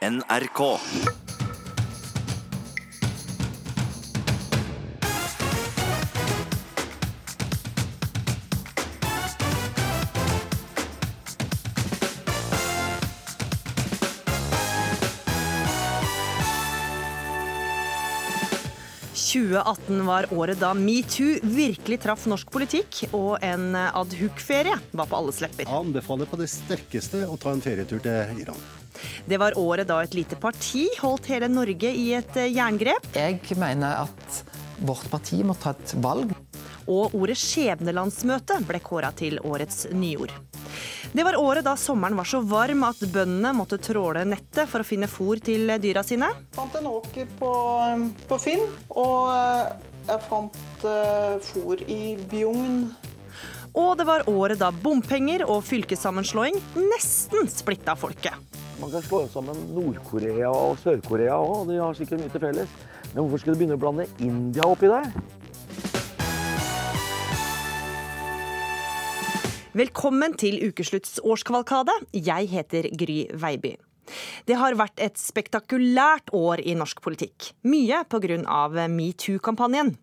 NRK. 2018 var året da metoo virkelig traff norsk politikk, og en adhuk-ferie var på alles lepper. Jeg anbefaler på det sterkeste å ta en ferietur til Iran. Det var året da et lite parti holdt hele Norge i et eh, jerngrep. Jeg mener at vårt parti må ta et valg. Og ordet skjebnelandsmøte ble kåra til årets nyord. Det var året da sommeren var så varm at bøndene måtte tråle nettet for å finne fôr til dyra sine. Jeg fant en åker på, på Finn, og eh, jeg fant uh, fôr i Bjugn. Og det var året da bompenger og fylkessammenslåing nesten splitta folket. Man kan slå sammen Nord-Korea og Sør-Korea òg, de har sikkert mye til felles. Men hvorfor skal du begynne å blande India oppi der? Velkommen til ukeslutts årskavalkade. Jeg heter Gry Veiby. Det har vært et spektakulært år i norsk politikk. Mye pga. metoo-kampanjen.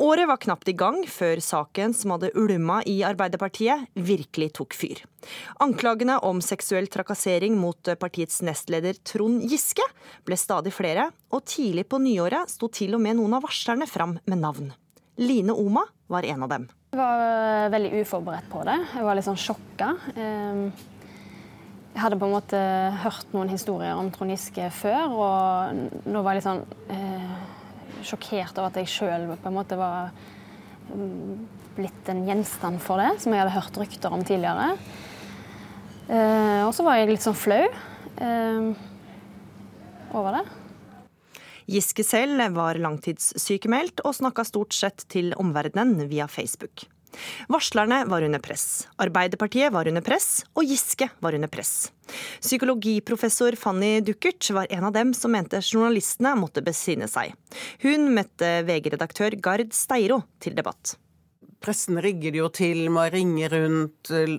Året var knapt i gang før saken som hadde ulma i Arbeiderpartiet, virkelig tok fyr. Anklagene om seksuell trakassering mot partiets nestleder Trond Giske ble stadig flere, og tidlig på nyåret sto til og med noen av varslerne fram med navn. Line Oma var en av dem. Jeg var veldig uforberedt på det. Jeg var litt sånn sjokka. Jeg hadde på en måte hørt noen historier om Trond Giske før, og nå var jeg litt sånn eh, sjokkert over at jeg sjøl på en måte var mm, blitt en gjenstand for det, som jeg hadde hørt rykter om tidligere. Eh, og så var jeg litt sånn flau eh, over det. Giske selv var langtidssykemeldt og snakka stort sett til omverdenen via Facebook. Varslerne var under press, Arbeiderpartiet var under press, og Giske var under press. Psykologiprofessor Fanny Duckert var en av dem som mente journalistene måtte besinne seg. Hun møtte VG-redaktør Gard Steiro til debatt. Pressen rigger jo til med å ringe rundt eh,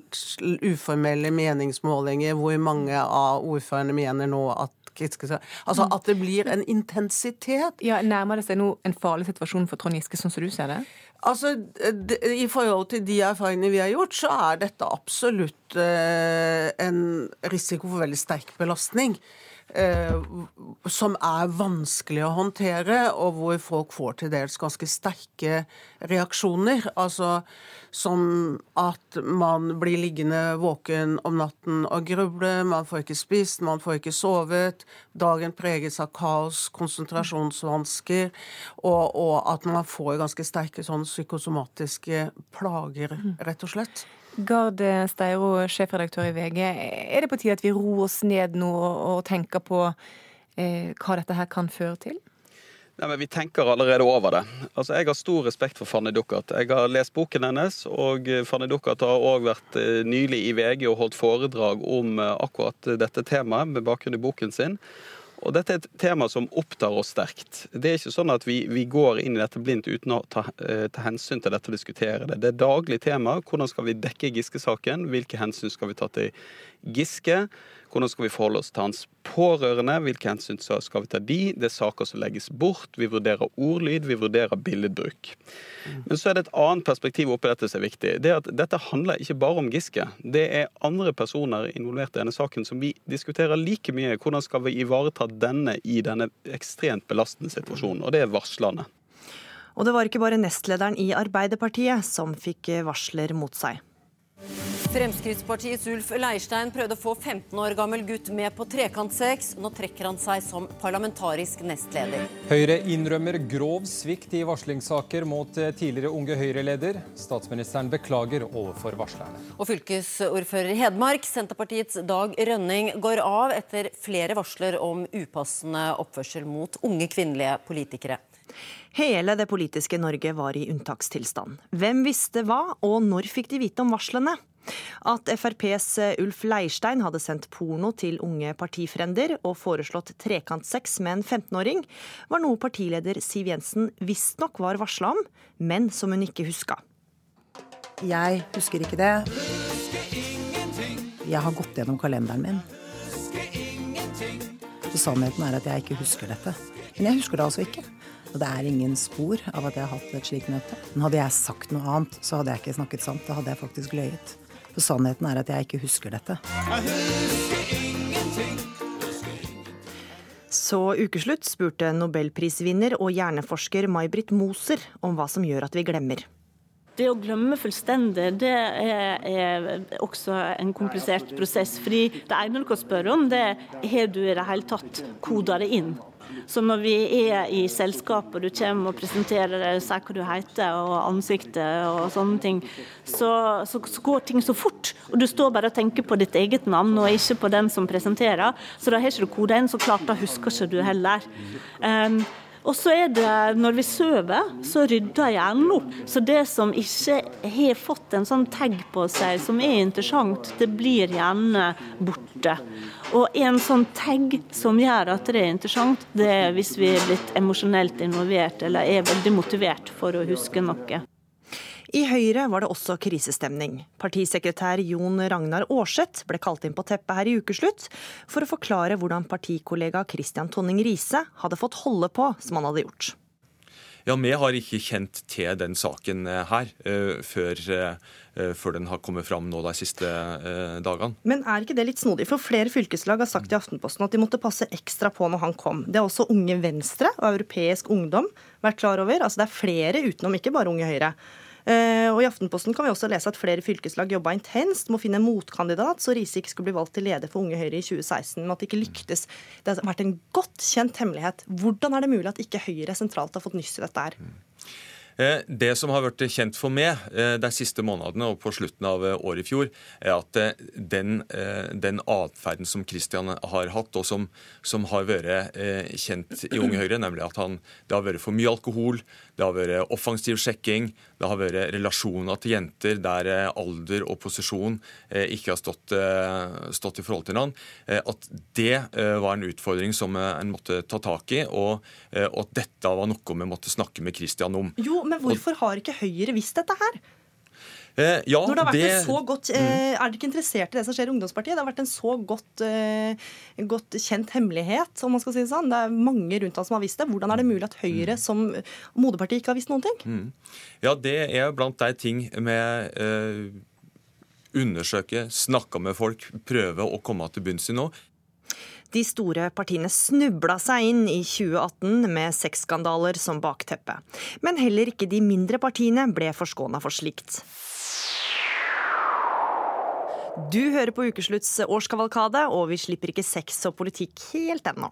uformelle meningsmålinger, hvor mange av ordførerne mener nå at Altså at det blir en intensitet. Ja, Nærmer det seg nå en farlig situasjon for Trond Giske, sånn som du ser det? Altså, I forhold til de erfaringene vi har gjort, så er dette absolutt eh, en risiko for veldig sterk belastning. Eh, som er vanskelig å håndtere, og hvor folk får til dels ganske sterke reaksjoner. Altså som at man blir liggende våken om natten og gruble, man får ikke spist, man får ikke sovet, dagen preges av kaos, konsentrasjonsvansker, og, og at man får ganske sterke sånn psykosomatiske plager, rett og slett. Gard Steiro, sjefredaktør i VG. Er det på tide at vi roer oss ned nå og tenker på eh, hva dette her kan føre til? Nei, men Vi tenker allerede over det. Altså, Jeg har stor respekt for Fanny Duckert. Jeg har lest boken hennes, og Fanny Duckert har òg vært eh, nylig i VG og holdt foredrag om eh, akkurat dette temaet med bakgrunn i boken sin. Og dette er et tema som opptar oss sterkt. Det er ikke sånn at vi, vi går inn i dette blindt uten å ta, eh, ta, hensyn til dette og diskutere det. Det er daglig tema. Hvordan skal vi dekke Giske-saken? Hvilke hensyn skal vi ta til Giske? Hvordan skal vi forholde oss til hans pårørende? Hvilke hensyn skal vi ta de? Det er saker som legges bort. Vi vurderer ordlyd, vi vurderer billedbruk. Men så er det et annet perspektiv oppi dette som er viktig. Det er at Dette handler ikke bare om Giske. Det er andre personer involvert i denne saken som vi diskuterer like mye. Hvordan skal vi ivareta denne i denne ekstremt belastende situasjonen? Og det er varslerne. Og det var ikke bare nestlederen i Arbeiderpartiet som fikk varsler mot seg. Fremskrittspartiets Ulf Leirstein prøvde å få 15 år gammel gutt med på trekantsex. Nå trekker han seg som parlamentarisk nestleder. Høyre innrømmer grov svikt i varslingssaker mot tidligere Unge Høyre-leder. Statsministeren beklager overfor varslerne. Og fylkesordfører i Hedmark, Senterpartiets Dag Rønning, går av etter flere varsler om upassende oppførsel mot unge kvinnelige politikere. Hele det politiske Norge var i unntakstilstand. Hvem visste hva, og når fikk de vite om varslene? At FrPs Ulf Leirstein hadde sendt porno til unge partifrender og foreslått trekantsex med en 15-åring, var noe partileder Siv Jensen visstnok var varsla om, men som hun ikke huska. Jeg husker ikke det. Jeg har gått gjennom kalenderen min. Så sannheten er at jeg ikke husker dette. Men jeg husker det altså ikke. Og det er ingen spor av at jeg har hatt et slikt møte. Men hadde jeg sagt noe annet, så hadde jeg ikke snakket sant. Da hadde jeg faktisk løyet. For sannheten er at jeg ikke husker dette. Så ukeslutt spurte nobelprisvinner og hjerneforsker May-Britt Moser om hva som gjør at vi glemmer. Det å glemme fullstendig, det er, er, også en komplisert prosess. fordi det ene du kan spørre om, det er har du i det hele tatt koda det inn. Så når vi er i selskap og du kommer og presenterer sier hva du heter og ansiktet og sånne ting, så, så, så, går ting så fort. Og du står bare og tenker på ditt eget navn og ikke på den som presenterer. Så da har ikke du kodet inn, så klart da husker ikke du heller. Um, og så er det når vi sover, så rydder hjernen opp. Så det som ikke har fått en sånn tagg på seg som er interessant, det blir gjerne borte. Og en sånn tagg som gjør at det er interessant, det er hvis vi er blitt emosjonelt involvert eller er veldig motivert for å huske noe. I Høyre var det også krisestemning. Partisekretær Jon Ragnar Aarseth ble kalt inn på teppet her i ukeslutt for å forklare hvordan partikollega Christian Tonning Riise hadde fått holde på som han hadde gjort. Ja, Vi har ikke kjent til den saken eh, her uh, før, uh, før, den har kommet fram nå de siste dagene. Men er ikke det litt snodig? For flere fylkeslag har sagt i Aftenposten at de måtte passe ekstra på når han kom. Det har også Unge Venstre og Europeisk Ungdom vært klar over. Altså Det er flere utenom, ikke bare Unge Høyre. Eh, og I Aftenposten kan vi også lese at flere fylkeslag jobba intenst med å finne en motkandidat, så Riise ikke skulle bli valgt til leder for Unge Høyre i 2016, men at det ikke lyktes. Det har vært en godt kjent hemmelighet. Hvordan er det mulig at ikke Høyre sentralt har fått nyss i dette her? Eh, det som har vært kjent for meg eh, de siste månedene og på slutten av året i fjor, er at den, den atferden som Kristian har hatt, og som, som, har vært kjent i Unge Høyre, nemlig at han, det har vært for mye alkohol, det har vært offensiv sjekking, det har vært relasjoner til jenter der alder og posisjon ikke har stått, stått i forhold til hverandre, at det var en utfordring som en måtte ta tak i, og, og at dette var noe vi måtte snakke med Kristian om. Jo, men hvorfor har ikke Høyre visst dette her? Eh, ja, Når det har vært det... en så godt, eh, mm. Er dere ikke interessert i det som skjer i ungdomspartiet? Det har vært en så godt, eh, godt, kjent hemmelighet, om man skal si det sånn. Det er mange rundt han som har visst det. Hvordan er det mulig at Høyre mm. som moderparti ikke har visst noen ting? Mm. Ja, det er blant de ting med eh, undersøke, snakke med folk, prøve å komme til bunns i nå. De store partiene snubla seg inn i 2018 med sexskandaler som bakteppe. Men heller ikke de mindre partiene ble forskåna for slikt. Du hører på Ukeslutts årskavalkade, og vi slipper ikke sex og politikk helt ennå.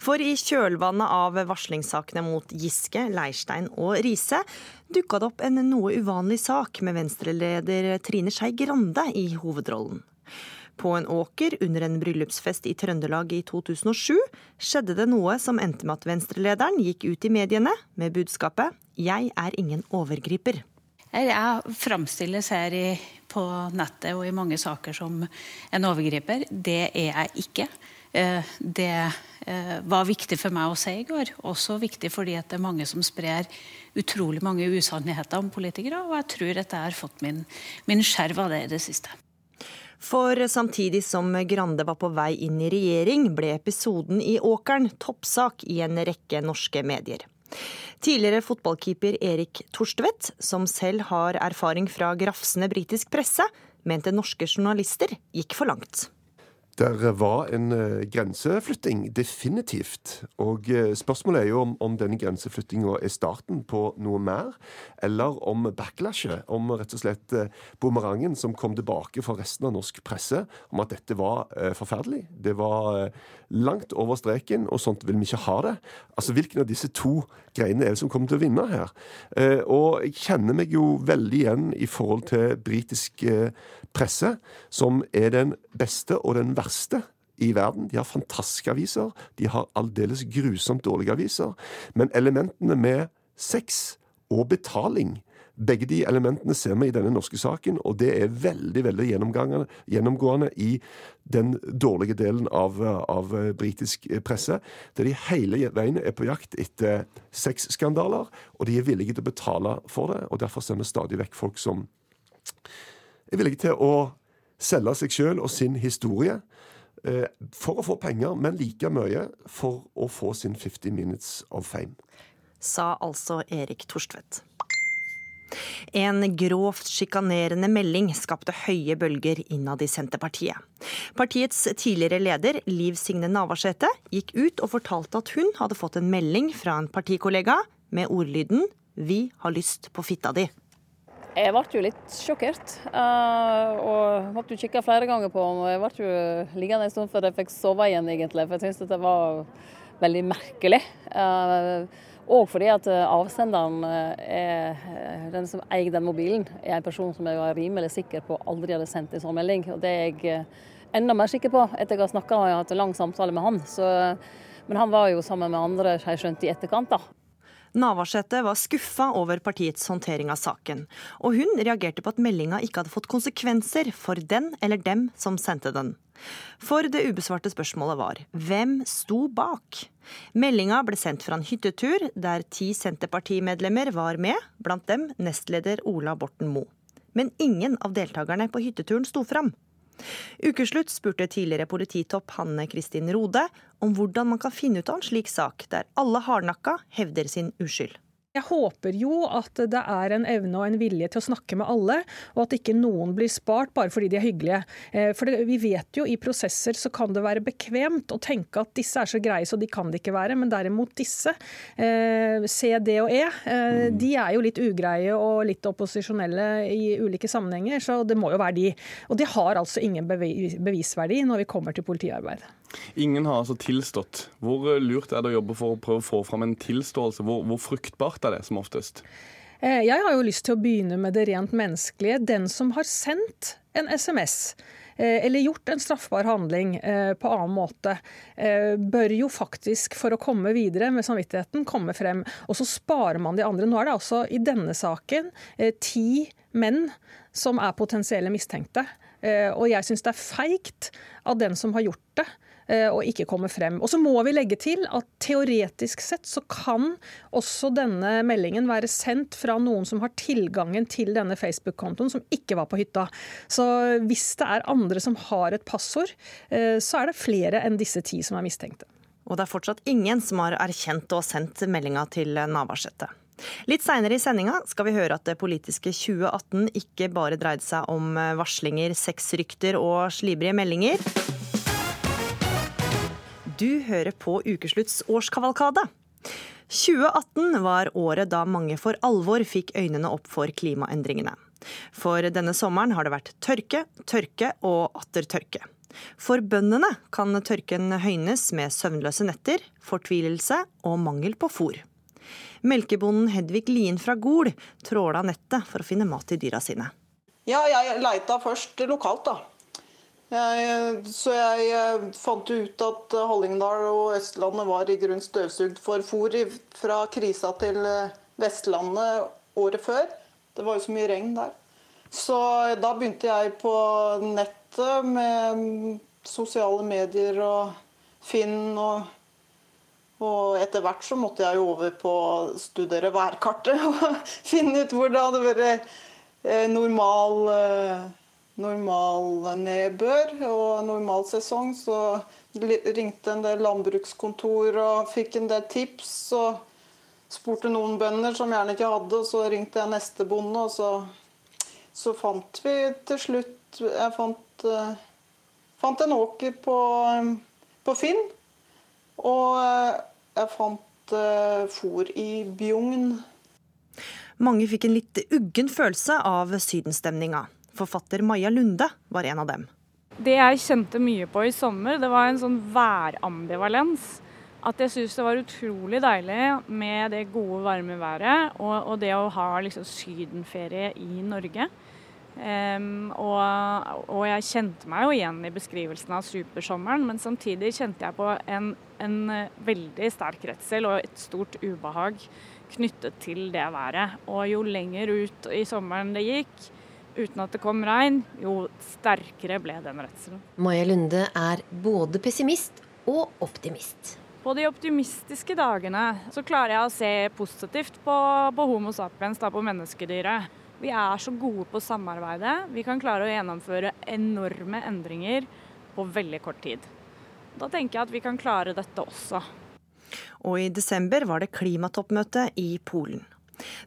For i kjølvannet av varslingssakene mot Giske, Leirstein og Riise dukka det opp en noe uvanlig sak med venstreleder Trine Skei Grande i hovedrollen. På en åker under en bryllupsfest i Trøndelag i 2007 skjedde det noe som endte med at venstrelederen gikk ut i mediene med budskapet 'Jeg er ingen overgriper'. Jeg framstilles her i, på nettet og i mange saker som en overgriper. Det er jeg ikke. Eh, det eh, var viktig for meg å si i går. Også viktig fordi det er mange som sprer utrolig mange usannheter om politikere. Og jeg tror at jeg har fått min, min skjerv av det i det siste. For samtidig som Grande var på vei inn i regjering, ble episoden i Åkeren toppsak i en rekke norske medier. Tidligere fotballkeeper Erik Torstvedt, som selv har erfaring fra grafsende britisk presse, mente norske journalister gikk for langt. Der var en uh, grenseflytting, definitivt. Og uh, spørsmålet er jo om, om denne grenseflyttinga er starten på noe mer, eller om backlashet, om rett og slett uh, bumerangen som kom tilbake fra resten av norsk presse, om at dette var forferdelig. Det var langt over streken, og sånt vil vi ikke ha det. Altså, Hvilken av disse to greiene er det som kommer til å vinne her? og jeg kjenner meg jo veldig igjen i forhold til britisk presse, som er den beste og den verste i verden. De har fantastiske aviser. De har aldeles grusomt dårlige aviser. Men elementene med sex og betaling begge de elementene ser vi i denne norske saken, og det er veldig veldig gjennomgående i den dårlige delen av, av britisk presse, der de hele veien er på jakt etter sexskandaler, og de er villige til å betale for det. og Derfor ser vi stadig vekk folk som er villige til å selge seg sjøl og sin historie eh, for å få penger, men like mye for å få sin 50 minutes of fame. Sa altså Erik Torstvedt. En grovt sjikanerende melding skapte høye bølger innad i Senterpartiet. Partiets tidligere leder, Liv Signe Navarsete, gikk ut og fortalte at hun hadde fått en melding fra en partikollega med ordlyden 'Vi har lyst på fitta di'. Jeg ble jo litt sjokkert. Uh, og måtte jo kikke flere ganger på den. Jeg ble jo liggende en stund før jeg fikk sove igjen, egentlig. For jeg syntes det var veldig merkelig. Uh, og fordi at eh, avsenderen, er, den som eier den mobilen, er en person som jeg var rimelig sikker på aldri hadde sendt en sånn melding. Og det er jeg enda mer sikker på etter jeg har snakka og hatt en lang samtale med han. Så, men han var jo sammen med andre, har jeg skjønt, i etterkant, da. Navarsete var skuffa over partiets håndtering av saken, og hun reagerte på at meldinga ikke hadde fått konsekvenser for den eller dem som sendte den. For det ubesvarte spørsmålet var hvem sto bak? Meldinga ble sendt fra en hyttetur der ti Senterpartimedlemmer var med, blant dem nestleder Ola Borten Moe. Men ingen av deltakerne på hytteturen sto fram. Ukeslutt spurte tidligere polititopp Hanne Kristin Rode om hvordan man kan finne ut av en slik sak, der alle hardnakka hevder sin uskyld. Jeg håper jo at det er en evne og en vilje til å snakke med alle, og at ikke noen blir spart bare fordi de er hyggelige. For for vi vet jo i prosesser så kan det være bekvemt å tenke at disse er så greie så de kan det ikke være, men derimot disse, eh, C, D og E, eh, de er jo litt ugreie og litt opposisjonelle i ulike sammenhenger, så det må jo være de. Og de har altså ingen bevisverdi når vi kommer til politiarbeid. Ingen har altså tilstått. Hvor lurt er det å jobbe for å prøve å få fram en tilståelse? Hvor, hvor fruktbart er det som oftest? Eh, jeg har jo lyst til å begynne med det rent menneskelige. Den som har sendt en SMS eh, eller gjort en straffbar handling eh, på annen måte, bør jo faktisk, for å komme videre med samvittigheten, komme frem. Og så sparer man de andre. Nå er det altså i denne saken ti menn som er potensielle mistenkte. Og jeg syns det er feigt av den som har gjort det, Eh, og ikke kommer frem. Og så må vi legge til at teoretisk sett så kan også denne meldingen være sendt fra noen som har tilgangen til denne Facebook-kontoen, som ikke var på hytta. Så hvis det er andre som har et passord, eh, så er det flere enn disse ti som er mistenkte. Og det er fortsatt ingen som har erkjent og sendt meldinga til Navarsete. Litt seinere i sendinga skal vi høre at det politiske 2018 ikke bare dreide seg om varslinger, sexrykter og slibrige meldinger. Du hører på Ukeslutts årskavalkade. 2018 var året da mange for alvor fikk øynene opp for klimaendringene. For denne sommeren har det vært tørke, tørke og atter tørke. For bøndene kan tørken høynes med søvnløse netter, fortvilelse og mangel på fôr. Melkebonden Hedvig Lien fra Gol tråla nettet for å finne mat til dyra sine. Ja, jeg leita først lokalt, da. Jeg, så jeg eh, fant ut at Hallingdal og Østlandet var i grunn støvsugd for fôr fra krisa til eh, Vestlandet året før. Det var jo så mye regn der. Så da begynte jeg på nettet med sosiale medier og Finn og og etter hvert så måtte jeg jo over på å studere værkartet og finne ut hvor det hadde vært eh, normal normal nedbør og normal sesong, så ringte en del landbrukskontor og fikk en del tips. og Spurte noen bønder som gjerne ikke hadde, og så ringte jeg neste bonde. Og så, så fant vi til slutt Jeg fant, uh, fant en åker på, på, Finn. Og uh, jeg fant uh, fôr i Bjugn. Mange fikk en litt uggen følelse av sydenstemninga. Forfatter Maja Lunde var en av dem. Det jeg kjente mye på i sommer, det var en sånn værambivalens. At jeg syns det var utrolig deilig med det gode, varme været og, og det å ha liksom sydenferie i Norge. Um, og, og, jeg kjente meg jo igjen i beskrivelsen av supersommeren, men samtidig kjente jeg på en, en veldig sterk redsel og et stort ubehag knyttet til det været. Og jo lenger ut i sommeren det gikk, uten at det kom regn, jo sterkere ble den redselen. Maja Lunde er både pessimist og optimist. På de optimistiske dagene så klarer jeg å se positivt på, på Homo sapiens, da på menneskedyret. Vi er så gode på samarbeidet. Vi kan klare å gjennomføre enorme endringer på veldig kort tid. Da tenker jeg at vi kan klare dette også. Og i desember var det klimatoppmøte i Polen.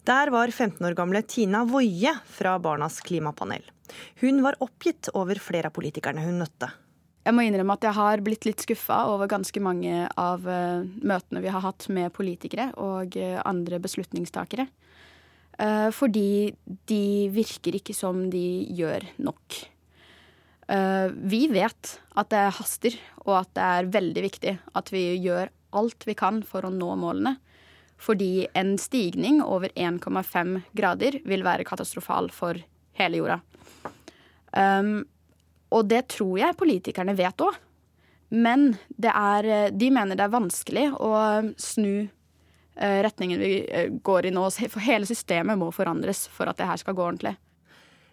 Der var 15 år gamle Tina Woie fra Barnas klimapanel. Hun var oppgitt over flere av politikerne hun møtte. Jeg må innrømme at jeg har blitt litt skuffa over ganske mange av uh, møtene vi har hatt med politikere og uh, andre beslutningstakere. Uh, fordi de virker ikke som de gjør nok. vi vet at det haster, og at det er veldig viktig at vi gjør alt vi kan for å nå målene. Fordi en stigning over 1,5 grader vil være katastrofal for hele jorda. Um, og det tror jeg politikerne vet òg. Men er, de mener det er vanskelig å snu uh, retningen vi uh, går i nå. For hele systemet må forandres for at det her skal gå ordentlig.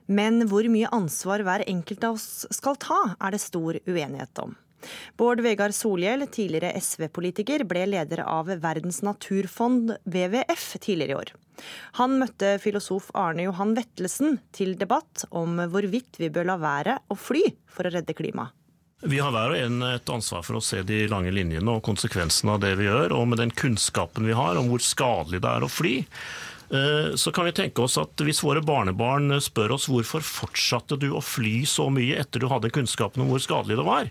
Men hvor mye ansvar hver enkelt av oss skal ta, er det stor uenighet om. Bård Vegar Solhjell, tidligere SV-politiker, ble leder av Verdens naturfond, WWF, tidligere i år. Han møtte filosof Arne Johan Vettelsen til debatt om hvorvidt vi bør la være å fly for å redde klimaet. Vi har hver og en et ansvar for å se de lange linjene og konsekvensene av det vi gjør. Og med den kunnskapen vi har om hvor skadelig det er å fly, eh, så kan vi tenke oss at hvis våre barnebarn spør oss hvorfor fortsatte du å fly så mye etter du hadde kunnskapen om hvor skadelig det var,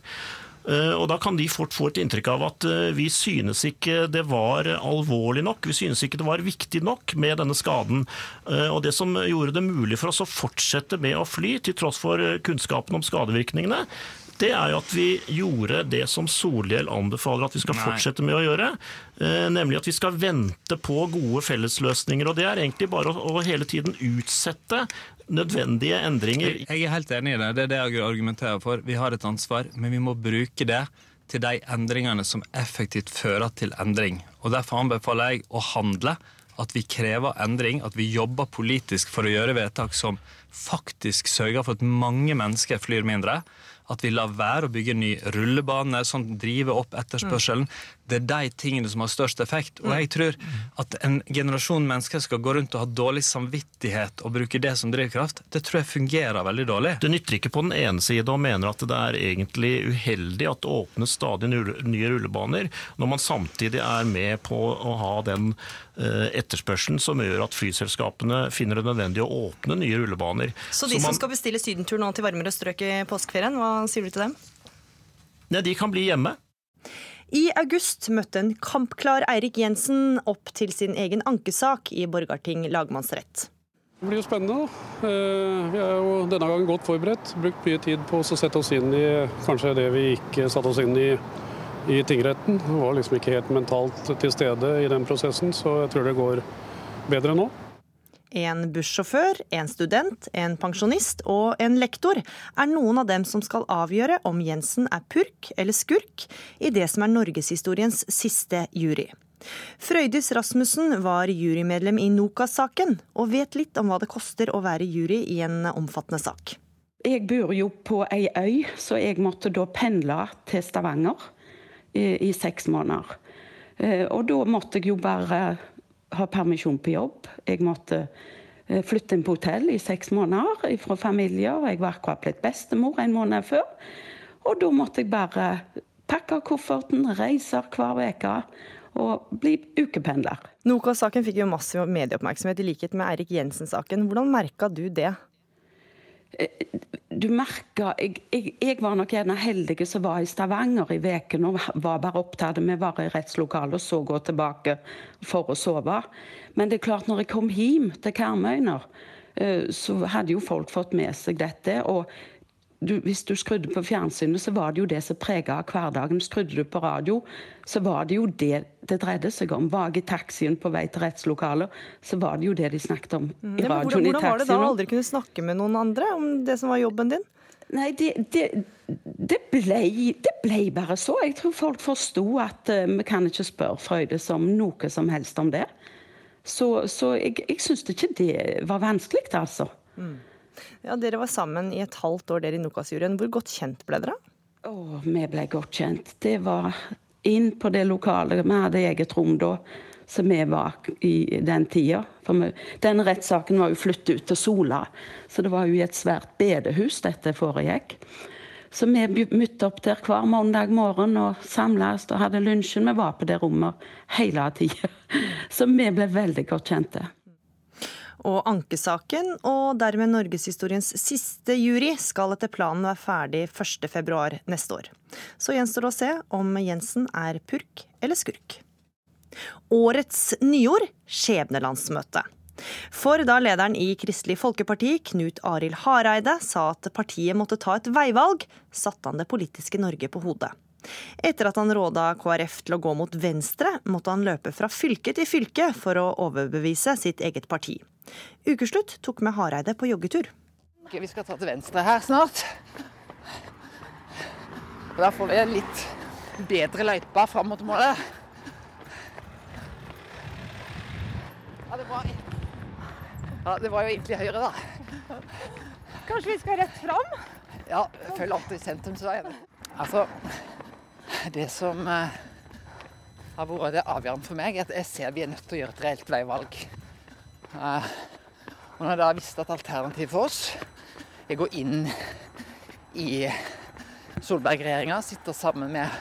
og Da kan de fort få et inntrykk av at eh, vi synes ikke det var alvorlig nok, vi synes ikke det var viktig nok med denne skaden. Eh, og Det som gjorde det mulig for oss å fortsette med å fly, til tross for kunnskapen om skadevirkningene, det er jo at vi gjorde det som Solhjell anbefaler at vi skal Nei. fortsette med å gjøre. Nemlig at vi skal vente på gode fellesløsninger. og Det er egentlig bare å hele tiden utsette nødvendige endringer. Jeg er helt enig i det. Det er det jeg argumenterer for. Vi har et ansvar, men vi må bruke det til de endringene som effektivt fører til endring. Og Derfor anbefaler jeg å handle. At vi krever endring, at vi jobber politisk for å gjøre vedtak som faktisk sørger for at mange mennesker flyr mindre at vi lar være å bygge ny rullebane, sånn drive opp etterspørselen. Mm. Det er de tingene som har størst effekt. Og jeg tror at en generasjon mennesker skal gå rundt og ha dårlig samvittighet og bruke det som drivkraft, det tror jeg fungerer veldig dårlig. Det nytter ikke på den ene side og mener at det er egentlig uheldig at det åpnes stadig nye rullebaner, når man samtidig er med på å ha den eh, etterspørselen som gjør at flyselskapene finner det nødvendig å åpne nye rullebaner. Så de Så man, som skal bestille sydentur nå til varmere strøk i påskeferien, hva sier du til dem? Nei, de kan bli hjemme. I august møtte en kampklar Eirik Jensen opp til sin egen ankesak i Borgarting lagmannsrett. Det blir jo spennende. Eh, vi er jo denne gangen godt forberedt. Brukt mye tid på å sette oss inn i kanskje det vi ikke satte oss inn i i tingretten. Vi var liksom ikke helt mentalt til stede i den prosessen, så jeg tror det går bedre nå. En bussjåfør, en student, en pensjonist og en lektor er noen av dem som skal avgjøre om Jensen er purk eller skurk i det som er norgeshistoriens siste jury. Frøydis Rasmussen var jurymedlem i Nokas-saken, og vet litt om hva det koster å være jury i en omfattende sak. Jeg bor jo på ei øy, så jeg måtte da pendle til Stavanger i, seks måneder. Eh, og da måtte jeg jo bare ha permisjon på jobb. Jeg måtte eh, flytte inn på hotell i seks måneder fra familier. Jeg var akkurat blitt bestemor en måned før. Og da måtte jeg bare pakke kofferten, reise hver uke og bli ukependler. Nokas-saken fikk jo massiv medieoppmerksomhet i likhet med Eirik Jensen-saken. Hvordan merka du det? Du merker jeg, jeg, jeg, var nok en av heldige som var i Stavanger i veken og var bare opptatt. med å være i rettslokalet og så gå tilbake for å sove. Men det er klart, når jeg kom hjem til Karmøyner, eh, så hadde jo folk fått med seg dette. og du, hvis du skrudde på fjernsynet, så var det jo det som prega hverdagen. Skrudde du på radio, så var det jo det det dreide seg om. Var jeg i taxien på vei til rettslokaler, så var det jo det de snakket om mm. i radioen hvordan, i taxien. Hvordan var det da å aldri kunne snakke med noen andre om det som var jobben din? Nei, det, det, det, ble, det ble, bare så. Jeg tror folk forsto at uh, vi kan ikke spørre Frøydes om noe som helst om det. Så, så jeg, jeg syns ikke det var vanskelig, altså. Mm. Ja, Dere var sammen i et halvt år dere i Nokas-juryen. Hvor godt kjent ble dere? Oh, vi ble godt kjent. Det var inn på det lokalet. Vi hadde eget rom da, som vi var i den tida. For vi, den rettssaken var jo flyttet ut til Sola, så det var jo i et svært bedehus dette foregikk. Så vi møtte opp der hver mandag morgen og samles og hadde lunsjen. Vi var på det rommet hele tida. Så vi ble veldig godt kjente. Og ankesaken, og dermed norgeshistoriens siste jury, skal etter planen være ferdig 1.2 neste år. Så gjenstår det å se om Jensen er purk eller skurk. Årets nyord skjebnelandsmøte. For da lederen i Kristelig Folkeparti, Knut Arild Hareide, sa at partiet måtte ta et veivalg, satte han det politiske Norge på hodet. Etter at han råda KrF til å gå mot venstre, måtte han løpe fra fylke til fylke for å overbevise sitt eget parti. Ukeslutt tok med Hareide på joggetur. Okay, vi skal ta til venstre her snart. Og da får vi en litt bedre løype fram mot målet. Ja, det var ja, det var jo egentlig høyre, da. Kanskje vi skal rett fram? Ja, følg alltid sentrumsveien. Altså, det som eh, har vært det avgjørende for meg, er at jeg ser vi er nødt til å gjøre et reelt veivalg. Eh, og når jeg da visste at alternativet for oss er å gå inn i Solberg-regjeringa, sitte sammen med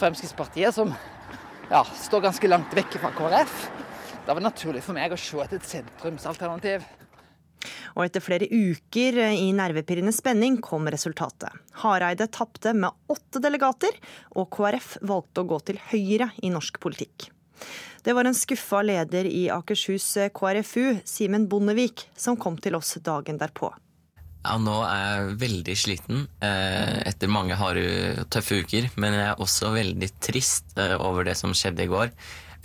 Fremskrittspartiet, som ja, står ganske langt vekk fra KrF, da var det naturlig for meg å se etter et sentrumsalternativ. Og etter flere uker i nervepirrende spenning kom resultatet. Hareide tapte med åtte delegater, og KrF valgte å gå til høyre i norsk politikk. Det var en skuffa leder i Akershus KrFU, Simen Bondevik, som kom til oss dagen derpå. Ja, nå er jeg veldig sliten eh, etter mange harde, tøffe uker. Men jeg er også veldig trist eh, over det som skjedde i går.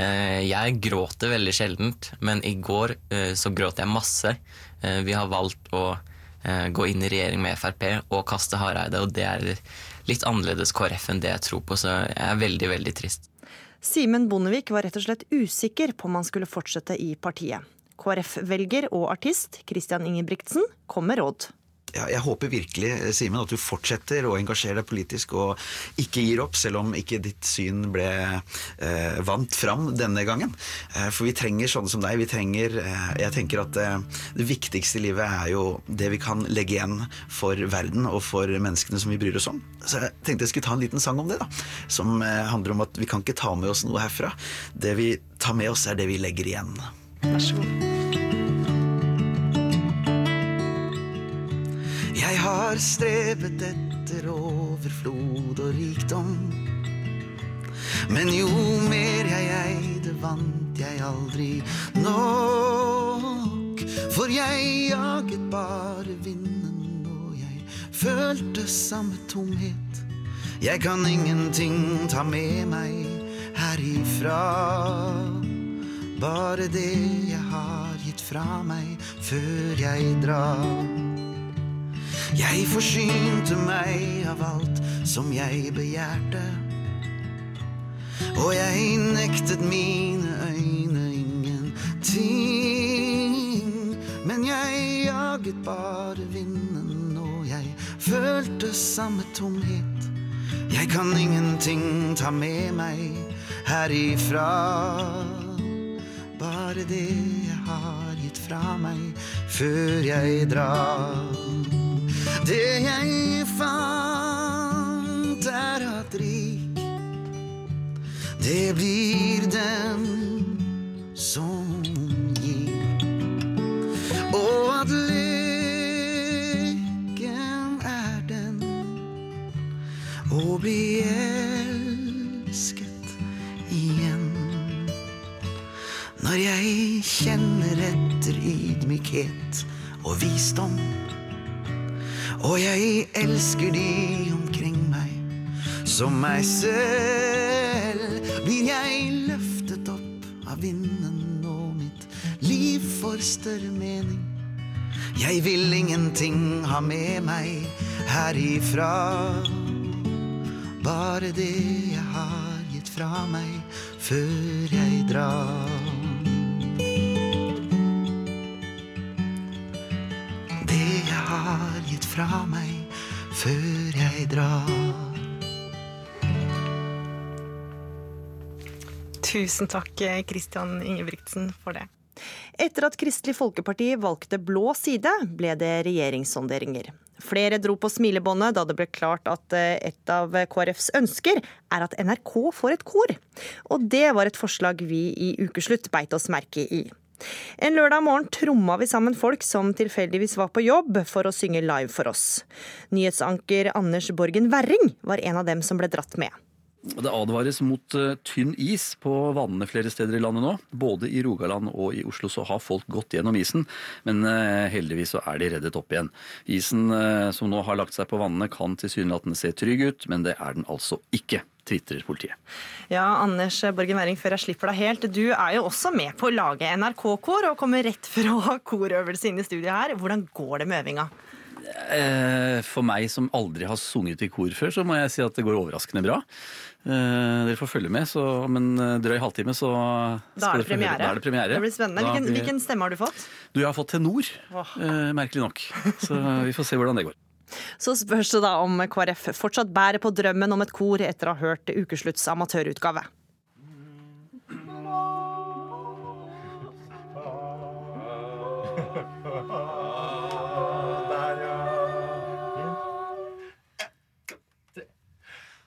Eh, jeg gråter veldig sjeldent, men i går eh, så gråt jeg masse. Eh, vi har valgt å gå inn i regjering med Frp og kaste Hareide, og det er litt annerledes KrF enn det jeg tror på, så jeg er veldig, veldig trist. Simen Bondevik var rett og slett usikker på om han skulle fortsette i partiet. KrF-velger og artist Christian Ingebrigtsen kom med råd jeg håper virkelig, Simen, at du fortsetter å engasjere deg politisk og ikke gir opp, selv om ikke ditt syn ble eh, vant fram denne gangen. Eh, for vi trenger sånne som deg. Vi trenger eh, Jeg tenker at eh, det viktigste i livet er jo det vi kan legge igjen for verden og for menneskene som vi bryr oss om. Så jeg tenkte jeg skulle ta en liten sang om det, da. Som eh, handler om at vi kan ikke ta med oss noe herfra. Det vi tar med oss, er det vi legger igjen. Vær så god. Jeg har strevet etter overflod og rikdom. Men jo mer jeg eide, vant jeg aldri nok. For jeg jaget bare vinden, og jeg følte samme tomhet. Jeg kan ingenting ta med meg herifra. Bare det jeg har gitt fra meg før jeg drar. Jeg forsynte meg av alt som jeg begjærte. Og jeg nektet mine øyne ingenting. Men jeg jaget bare vinden, og jeg følte samme tomhet. Jeg kan ingenting ta med meg herifra. Bare det jeg har gitt fra meg før jeg drar. Det jeg fant, er at rik, det blir den som gir. Og at lykken er den å bli elsket igjen. Når jeg kjenner etter ydmykhet og visdom og jeg elsker de omkring meg som meg selv. Blir jeg løftet opp av vinden, og mitt liv får større mening. Jeg vil ingenting ha med meg herifra. Bare det jeg har gitt fra meg før jeg drar. Jeg har gitt fra meg før jeg drar. Tusen takk, Kristian Ingebrigtsen, for det. Etter at Kristelig Folkeparti valgte blå side, ble det regjeringssonderinger. Flere dro på smilebåndet da det ble klart at eh, et av KrFs ønsker er at NRK får et kor. Og det var et forslag vi i Ukeslutt beit oss merke i. En lørdag morgen tromma vi sammen folk som tilfeldigvis var på jobb for å synge live for oss. Nyhetsanker Anders Borgen Werring var en av dem som ble dratt med. Det advares mot uh, tynn is på vannene flere steder i landet nå. Både i Rogaland og i Oslo så har folk gått gjennom isen, men uh, heldigvis så er de reddet opp igjen. Isen uh, som nå har lagt seg på vannene kan tilsynelatende se trygg ut, men det er den altså ikke. Tvitrer politiet. Ja, Anders Borgen Werring, før jeg slipper deg helt. Du er jo også med på å lage NRK-kor og kommer rett fra korøvelse inn i studiet her. Hvordan går det med øvinga? For meg som aldri har sunget i kor før, så må jeg si at det går overraskende bra. Dere får følge med, så om en drøy halvtime så Da er det premiere. Da er det, premiere. det blir spennende. Hvilken, hvilken, stemme har du fått? Du, Jeg har fått tenor, oh. merkelig nok. Så vi får se hvordan det går. Så spørs det da om KrF fortsatt bærer på drømmen om et kor etter å ha hørt Ukeslutts amatørutgave.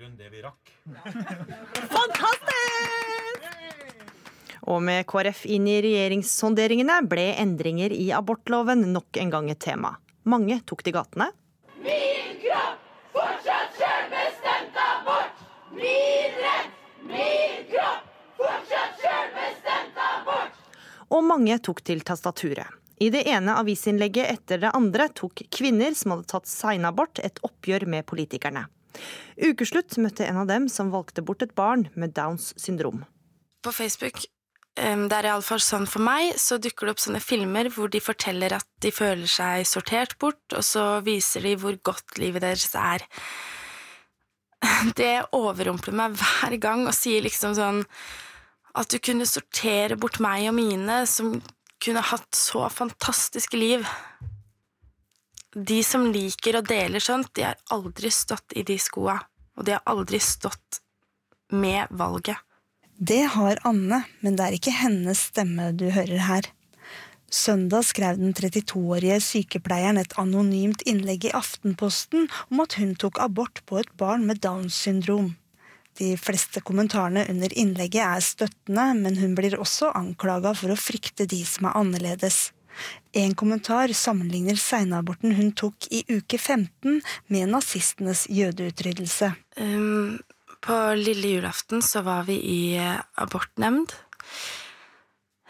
Grunnen det vi rakk. Fantastisk! Og med KrF inn i regjeringssonderingene ble endringer i abortloven nok en gang et tema. Mange tok til gatene. Min kropp, fortsatt selvbestemt abort. Min rett, min kropp, fortsatt selvbestemt abort. Og mange tok til tastaturet. I det ene avisinnlegget etter det andre tok kvinner som hadde tatt seinabort, et oppgjør med politikerne. Ukeslutt møtte en av dem som valgte bort et barn med Downs syndrom. På Facebook, det er iallfall sånn for meg, så dukker det opp sånne filmer hvor de forteller at de føler seg sortert bort, og så viser de hvor godt livet deres er. Det overrumpler meg hver gang og sier liksom sånn at du kunne sortere bort meg og mine, som kunne hatt så fantastiske liv. De som liker og deler sånt, de har aldri stått i de skoa, og de har aldri stått med valget. Det har Anne, men det er ikke hennes stemme du hører her. Søndag skrev den 32-årige sykepleieren et anonymt innlegg i Aftenposten om at hun tok abort på et barn med Downs syndrom. De fleste kommentarene under innlegget er støttende, men hun blir også anklaga for å frykte de som er annerledes. En kommentar sammenligner seinaborten hun tok i uke 15 med nazistenes jødeutryddelse. Um, på lille julaften så var vi i abortnemnd.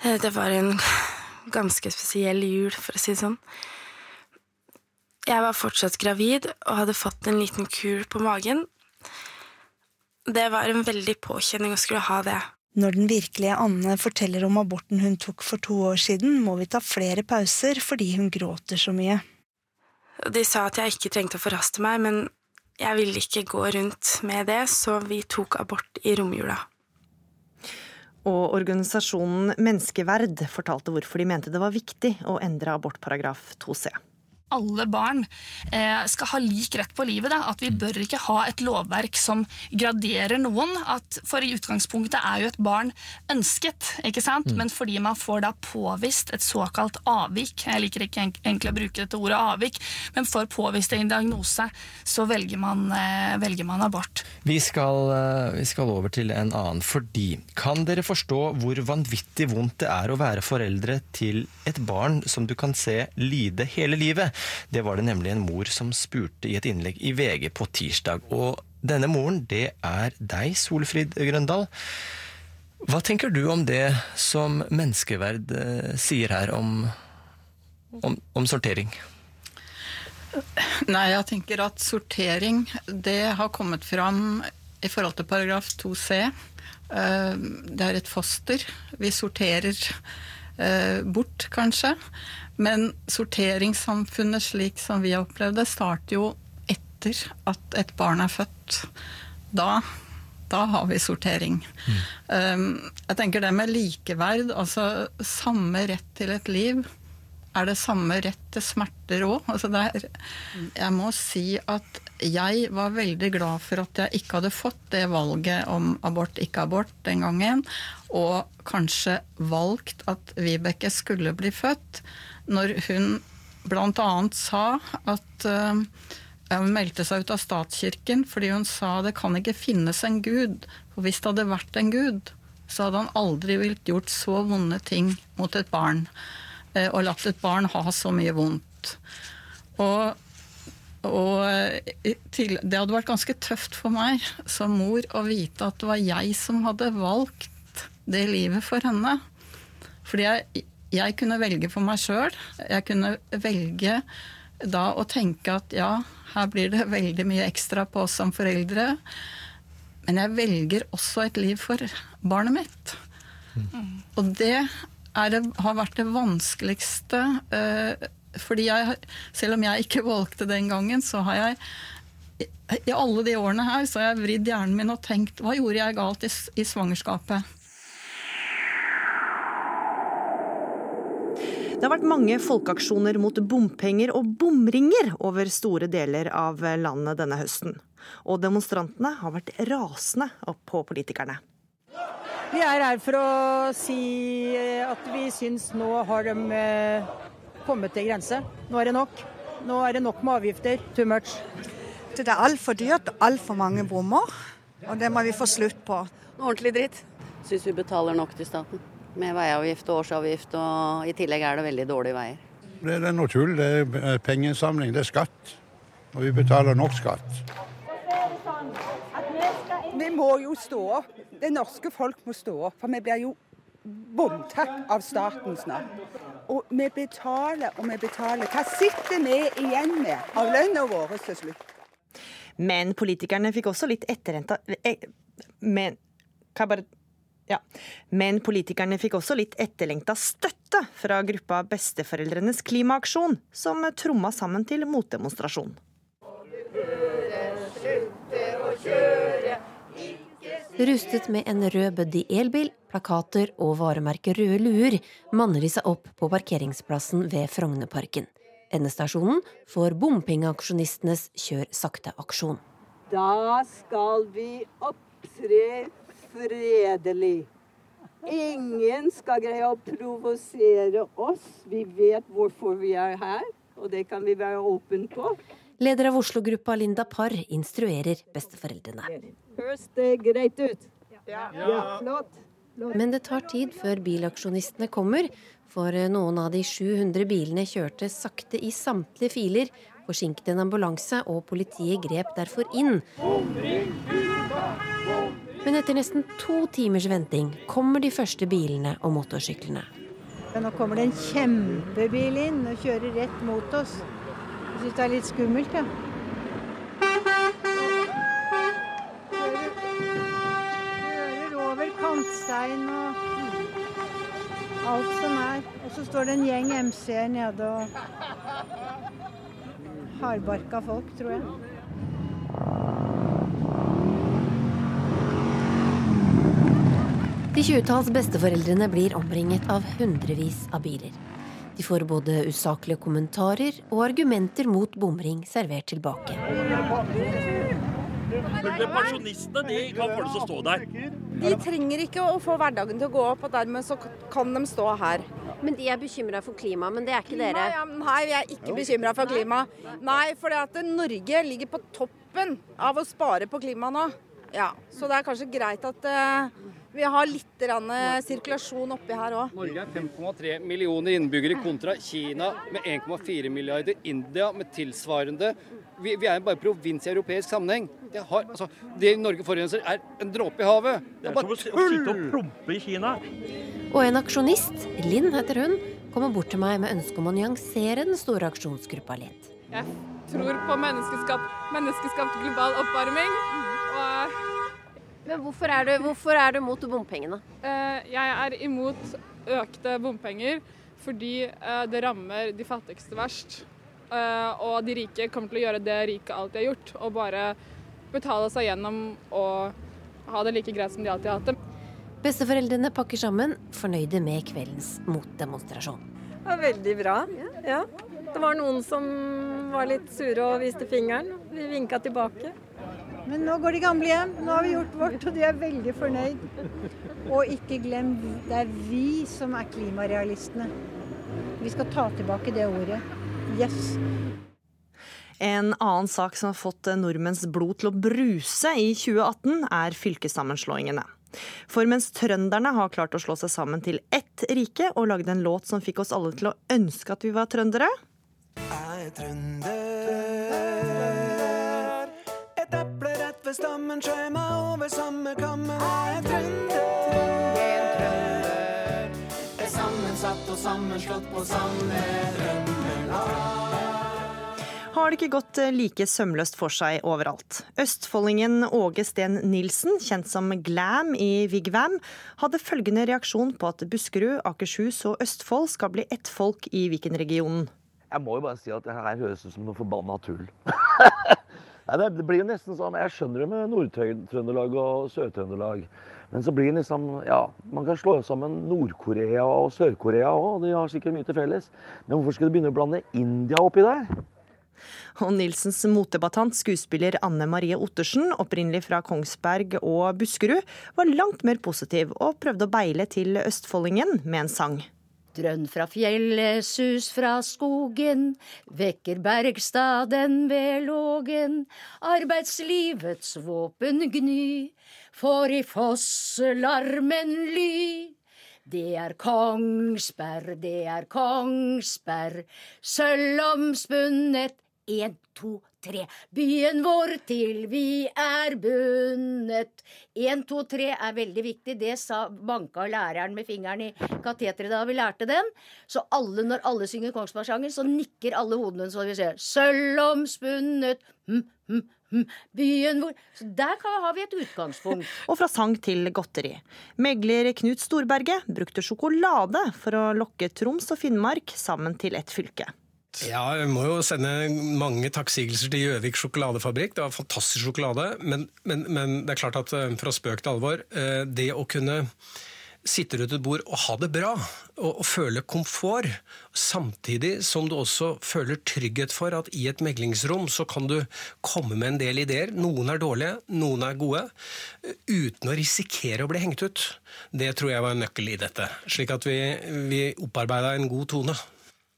Det var en ganske spesiell jul, for å si det sånn. Jeg var fortsatt gravid og hadde fått en liten kul på magen. Det var en veldig påkjenning å skulle ha det. Når den virkelige Anne forteller om aborten hun tok for to år siden, må vi ta flere pauser fordi hun gråter så mye. De sa at jeg ikke trengte å forhaste meg, men jeg ville ikke gå rundt med det, så vi tok abort i romjula. Og organisasjonen Menneskeverd fortalte hvorfor de mente det var viktig å endre abortparagraf 2c alle barn eh, skal ha lik rett på livet. Da. At vi bør ikke ha et lovverk som graderer noen. At, for i utgangspunktet er jo et barn ønsket, ikke sant? Mm. men fordi man får da påvist et såkalt avvik Jeg liker ikke egentlig å bruke dette ordet avvik, men for påvist en diagnose, så velger man, eh, velger man abort. Vi skal, vi skal over til en annen. Fordi kan dere forstå hvor vanvittig vondt det er å være foreldre til et barn som du kan se lide hele livet? Det var det nemlig en mor som spurte i et innlegg i VG på tirsdag. Og denne moren, det er deg, Solfrid Grøndal. Hva tenker du om det som menneskeverd eh, sier her om, om, om sortering? Nei, jeg tenker at sortering, det har kommet fram i forhold til paragraf 2c. Eh, det er et foster. Vi sorterer eh, bort, kanskje. Men sorteringssamfunnet slik som vi har opplevd det, starter jo etter at et barn er født. Da, da har vi sortering. Um, jeg tenker det med likeverd, altså samme rett til et liv, er det samme rett til smerter òg. Altså jeg må si at jeg var veldig glad for at jeg ikke hadde fått det valget om abort, ikke abort den gangen, og kanskje valgt at Vibeke skulle bli født, når hun bl.a. sa at eh, hun meldte seg ut av statskirken fordi hun sa det kan ikke finnes en gud. For hvis det hadde vært en gud, så hadde han aldri villet gjort så vonde ting mot et barn. eh, Og latt et barn ha så mye vondt. Og, og eh, til, det hadde vært ganske tøft for meg som mor å vite at det var jeg som hadde valgt det livet for henne. Fordi jeg, jeg kunne velge for meg sjøl. Jeg kunne velge da å tenke at ja, her blir det veldig mye ekstra på oss som foreldre. Men jeg velger også et liv for barnet mitt. Og det det, har vært det vanskeligste. eh, fordi jeg, selv om jeg ikke valgte den gangen, så har jeg i alle de årene her så har jeg vridd hjernen min og tenkt hva gjorde jeg galt i, i svangerskapet? Det har vært mange folkeaksjoner mot bompenger og bomringer over store deler av landet denne høsten. Og demonstrantene har vært rasende opp på politikerne. Vi er her for å si at vi syns nå har de eh, kommet til grense. Nå er det nok. Nå er det nok med avgifter. Too much. Det er altfor dyrt, altfor mange bommer. Og det må vi få slutt på. Ordentlig dritt. Syns vi betaler nok til staten. Med veiavgift og årsavgift, og i tillegg er det veldig dårlige veier. Det er noe tull. Det er pengeinnsamling, det er skatt. Og vi betaler nok skatt. Vi må jo stå opp. Det norske folk må stå opp, for vi blir jo bomtatt av staten snart. Og vi betaler og vi betaler. Hva sitter vi igjen med av lønna vår til slutt? Men politikerne fikk også litt etterrenta eh, Men kan jeg bare ja. Men politikerne fikk også litt etterlengta støtte fra gruppa Besteforeldrenes klimaaksjon, som tromma sammen til motdemonstrasjon. Rustet med en rød Buddy elbil, plakater og varemerket Røde luer manner de seg opp på parkeringsplassen ved Frognerparken. Endestasjonen får bompengeaksjonistenes Kjør sakte-aksjon. Da skal vi opptre fredelig. Ingen skal greie å provosere oss. Vi vet hvorfor vi er her, og det kan vi være åpne på. Leder av Oslo-gruppa Linda Parr instruerer besteforeldrene. Høres det greit ut? Ja. flott. Men det tar tid før bilaksjonistene kommer, for noen av de 700 bilene kjørte sakte i samtlige filer, forsinket en ambulanse, og politiet grep derfor inn. Men etter nesten to timers venting kommer de første bilene og motorsyklene. Nå kommer det en kjempebil inn og kjører rett mot oss. Jeg syns det er litt skummelt, ja. Kjører over kantstein og alt som er. Og så står det en gjeng MC-er nede og hardbarka folk, tror jeg. De tjuetalls besteforeldrene blir omringet av hundrevis av biler. De får både usaklige kommentarer og argumenter mot bomring servert tilbake. Pensjonistene de kan få det til å stå der. De trenger ikke å få hverdagen til å gå opp, og dermed så kan de stå her. Men de er bekymra for klimaet, men det er ikke dere? Nei, ja, nei vi er ikke bekymra for klima. Nei, for Norge ligger på toppen av å spare på klima nå. Ja, Så det er kanskje greit at uh, vi har litt rann, eh, sirkulasjon oppi her òg. Norge er 5,3 millioner innbyggere kontra Kina med 1,4 milliarder, India med tilsvarende. Vi, vi er bare provins i europeisk sammenheng. Det, har, altså, det Norge forurenser, er en dråpe i havet. Det er bare som å sitte og prompe i Kina. Og en aksjonist, Linn heter hun, kommer bort til meg med ønske om å nyansere den store aksjonsgruppa litt. Jeg tror på menneskeskapt, menneskeskapt global oppvarming. Men hvorfor er du, hvorfor er du mot bompengene? Eh, Jeg er imot økte bompenger fordi eh, det rammer de fattigste verst. Eh, Og de rike kommer til å gjøre det rike alltid har gjort, og bare betale seg gjennom og ha det like greit som de alltid har hatt det. Besteforeldrene pakker sammen, fornøyde med kveldens motdemonstrasjon. Det var veldig bra. Ja. Det var noen som var litt sure og viste fingeren. Vi vinka tilbake. Men nå går de gamle hjem. Nå har vi gjort vårt, og de er veldig fornøyd. Og ikke glem, det er vi som er klimarealistene. Vi skal ta tilbake det ordet. Yes. En annen sak som har fått nordmenns blod til å bruse i 2018, er fylkessammenslåingene. For mens trønderne har klart å slå seg sammen til ett rike og lagde en låt som fikk oss alle til å ønske at vi var trøndere, Jeg er trønder. Ved stammen skjær meg over samme kammen. Jeg er trønder. Trønder. Er sammensatt og sammenslått på samme drømmelag. har det ikke gått like sømløst for seg overalt. Østfoldingen Åge Steen Nilsen, kjent som Glam i Vigvam, hadde følgende reaksjon på at Buskerud, Akershus og Østfold skal bli ett folk i Viken-regionen. Jeg må jo bare si at det her høres ut som noe forbanna tull. Nei, det, blir jo nesten sånn, Jeg skjønner det med Nord-Trøndelag og Sør-Trøndelag. Men så blir det liksom Ja, man kan slå sammen Nord-Korea og Sør-Korea òg. De har sikkert mye til felles. Men hvorfor skal du begynne å blande India oppi der? Og Nilsens motdebattant, skuespiller Anne Marie Ottersen, opprinnelig fra Kongsberg og Buskerud, var langt mer positiv og prøvde å beile til østfoldingen med en sang. Drønn fra fjellet, sus fra skogen, vekker bergstaden ved lågen. Arbeidslivets våpen gny, for i fosselarmen ly. Det er Kongsberg, det er Kongsberg, sølvomspunnet. én, to, tre. Byen vår til vi er bundet. Én, to, tre er veldig viktig. Det sa banka læreren med fingeren i kateteret da vi lærte den. Så alle, når alle synger Kongsbergsangen, så nikker alle hodene så vi ser sølvomspunnet. Hm, hm, hm. Byen vår Så der har vi et utgangspunkt. Og fra sang til godteri. Megler Knut Storberget brukte sjokolade for å lokke Troms og Finnmark sammen til ett fylke. Ja, jeg må jo sende mange takksigelser til Gjøvik sjokoladefabrikk. Det var fantastisk sjokolade. Men, men, men det er klart at eh, fra spøk til alvor, eh, det å kunne sitte rundt et bord og ha det bra, og, og føle komfort, samtidig som du også føler trygghet for at i et meglingsrom så kan du komme med en del ideer. Noen er dårlige, noen er gode, eh, uten å risikere å bli hengt ut. Det tror jeg var en nøkkel i dette. Slik at vi, vi opparbeida en god tone.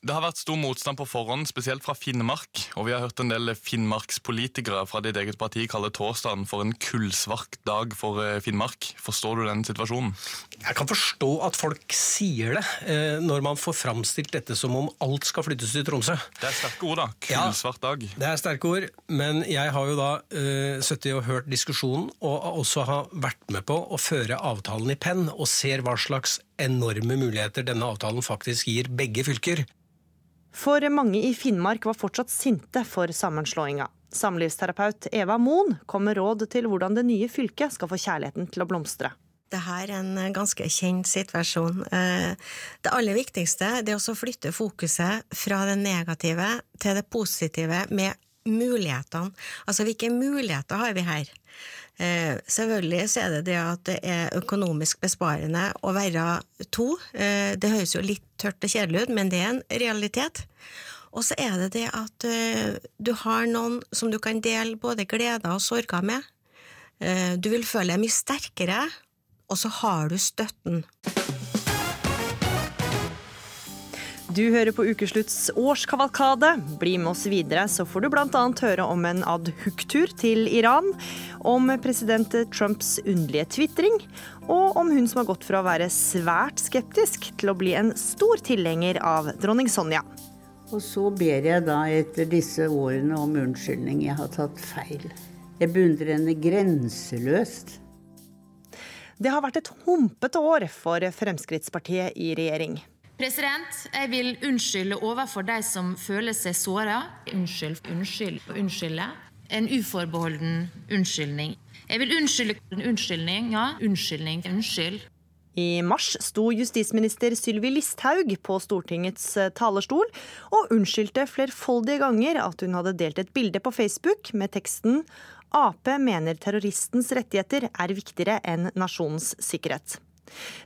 Det har vært stor motstand på forhånd, spesielt fra Finnmark. Og vi har hørt en del finnmarkspolitikere fra ditt eget parti kalle torsdagen for en kullsvart dag for eh, Finnmark. Forstår du den situasjonen? Jeg kan forstå at folk sier det, eh, når man får framstilt dette som om alt skal flyttes til Tromsø. Det er sterke ord, da. Kullsvart dag. Ja, Det er sterke ord, men jeg har jo da uh, sittet og hørt diskusjonen, og også har vært med på å føre avtalen i penn, og ser hva slags enorme muligheter denne avtalen faktisk gir begge fylker. For mange i Finnmark var fortsatt sinte for sammenslåinga. Samlivsterapeut Eva Moen kom med råd til hvordan det nye fylket skal få kjærligheten til å blomstre. Det her er en ganske kjent situasjon. Eh, Det aller viktigste er å flytte fokuset fra det negative til det positive med mulighetene. Altså hvilke muligheter har vi her? Eh, selvfølgelig så er det det at det er økonomisk besparende å være to. Eh, det høres jo litt tørt og kjedelig ut, men det er en realitet. Og så er det det at eh, du har noen som du kan dele både gleder og sorger med. Eh, du vil føle deg mye sterkere, og så har du støtten. Du hører på Ukeslutts årskavalkade. Bli med oss videre, så får du bl.a. høre om en adhoc-tur til Iran, om president Trumps underlige tvitring, og om hun som har gått fra å være svært skeptisk til å bli en stor tilhenger av dronning Sonja. Og så ber jeg da etter disse årene om unnskyldning. Jeg har tatt feil. Jeg beundrer henne grenseløst. Det har vært et humpete år for Fremskrittspartiet i regjering. Jeg vil unnskylde overfor de som føler seg såra. Unnskyld, unnskyld, unnskylde. en uforbeholden unnskyldning. Jeg vil unnskylde Unnskyldning, ja. Unnskyldning. Unnskyld. I mars sto justisminister Sylvi Listhaug på Stortingets eh, talerstol og unnskyldte flerfoldige ganger at hun hadde delt et bilde på Facebook med teksten Ap mener terroristens rettigheter er viktigere enn nasjonens sikkerhet.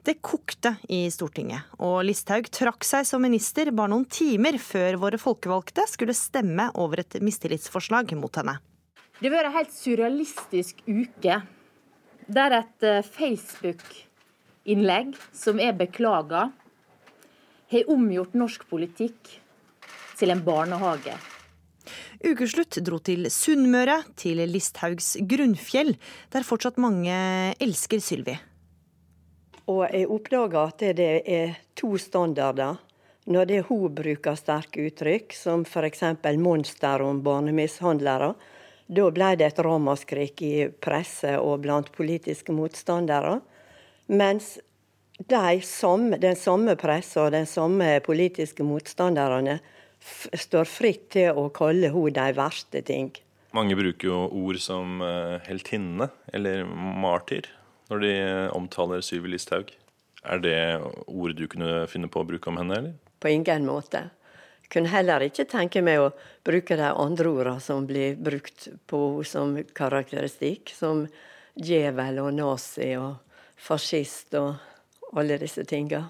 Det kokte i Stortinget, og Listhaug trakk seg som minister bare noen timer før våre folkevalgte skulle stemme over et mistillitsforslag mot henne. Det har vært en helt surrealistisk uke, der et eh, Facebook-innlegg som er beklaga, har omgjort norsk politikk til en barnehage. Ukeslutt dro til Sunnmøre, til Listhaugs grunnfjell, der fortsatt mange elsker Sylvi. Og jeg oppdaga at det er to standarder. Når det hun bruker sterke uttrykk, som f.eks. monster om barnemishandlere, da ble det et ramaskrik i presse og blant politiske motstandere. Mens de samme, den samme pressa og den samme politiske motstanderne står fritt til å kalle henne de verste ting. Mange bruker jo ord som eh, heltinne eller martyr når de omtaler Sylvi Listhaug. Er det ord du kunne finne på å bruke om henne, eller? På ingen måte. Jeg kunne heller ikke tenke meg å bruke de andre ordene som blir brukt på henne som karakteristikk, som djevel og nazi og fascist og alle disse tinga.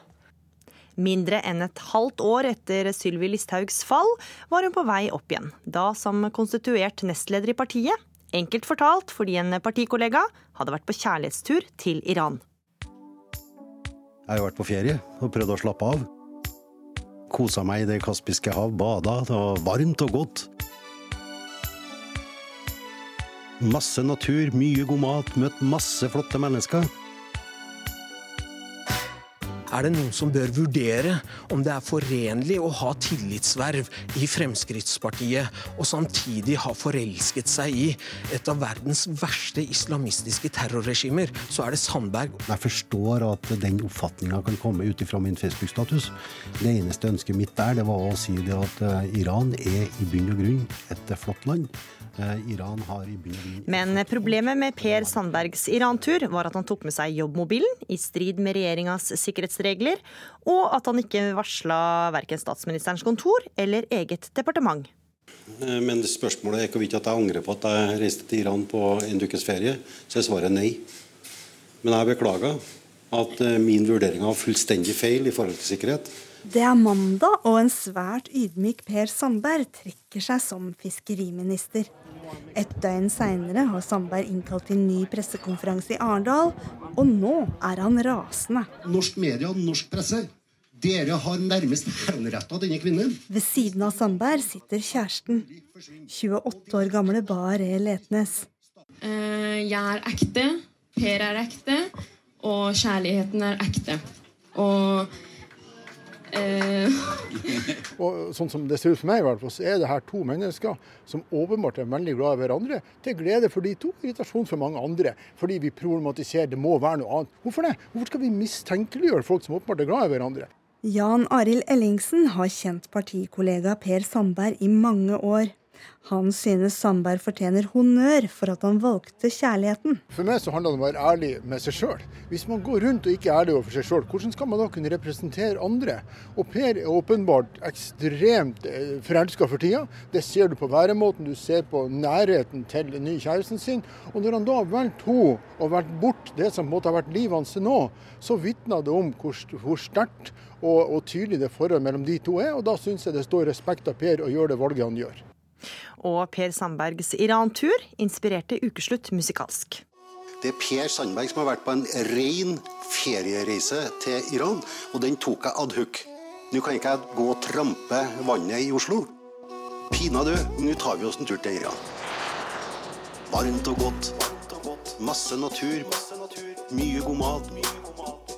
Mindre enn et halvt år etter Sylvi Listhaugs fall var hun på vei opp igjen, da som konstituert nestleder i partiet. Enkelt fortalt fordi en partikollega hadde vært på kjærlighetstur til Iran. Jeg har vært på ferie og prøvd å slappe av. Kosa meg i Det kaspiske hav, bada. Det var varmt og godt. Masse natur, mye god mat, møtt masse flotte mennesker. Er det noen som bør vurdere om det er forenlig å ha tillitsverv i Fremskrittspartiet og samtidig ha forelsket seg i et av verdens verste islamistiske terrorregimer, så er det Sandberg. Jeg forstår at den oppfatninga kan komme ut ifra min Facebook-status. Det eneste ønsket mitt der, det var å si det at eh, Iran er i bunn og grunn et flott land. Eh, Iran har i bunn og grunn Men problemet med Per Sandbergs Iran-tur var at han tok med seg jobbmobilen i strid med regjeringas sikkerhetsregler, og at han ikke varsla verken statsministerens kontor eller eget departement. Eh, Men spørsmålet er hvorvidt at jeg angrer på at jeg reiste til Iran på en ukes ferie. Så er svaret nei. Men jeg beklager at eh, min vurdering var fullstendig feil i forhold til sikkerhet. Det er mandag, og en svært ydmyk Per Sandberg trekker seg som fiskeriminister. Et døgn seinere har Sandberg innkalt til ny pressekonferanse i Arendal, og nå er han rasende. Norsk media og norsk presse, dere har nærmest henretta denne kvinnen. Ved siden av Sandberg sitter kjæresten, 28 år gamle Bare Letnes. Uh, jeg er ekte, Per er ekte, og kjærligheten er ekte. Og Og sånn som det ser ut for meg, i hvert fall, så er det her to mennesker som åpenbart er veldig glad i hverandre. Til glede for de to, irritasjon for mange andre. Fordi vi problematiserer det må være noe annet. Hvorfor det? Hvorfor skal vi mistenkeliggjøre folk som åpenbart er glad i hverandre? Jan Arild Ellingsen har kjent partikollega Per Sandberg i mange år. Han synes Sandberg fortjener honnør for at han valgte kjærligheten. For meg så handler det om å være ærlig med seg sjøl. Hvis man går rundt og ikke er ærlig overfor seg sjøl, hvordan skal man da kunne representere andre? Og Per er åpenbart ekstremt eh, forelska for tida. Det ser du på væremåten, du ser på nærheten til den nye kjæresten sin. Og når han da har valgt henne og valgt bort det som måte har vært livet hans til nå, så vitner det om hvor, hvor sterkt og, og tydelig det forholdet mellom de to er. Og da syns jeg det står respekt av Per å gjøre det valget han gjør. Og Per Sandbergs Iran-tur inspirerte ukeslutt musikalsk. Det er Per Sandberg som har vært på en ren feriereise til Iran, og den tok jeg ad hoc. Nå kan ikke jeg gå og trampe vannet i Oslo. Pinadø, nå tar vi oss en tur til Iran. Varmt og godt. Masse natur. Mye god mat.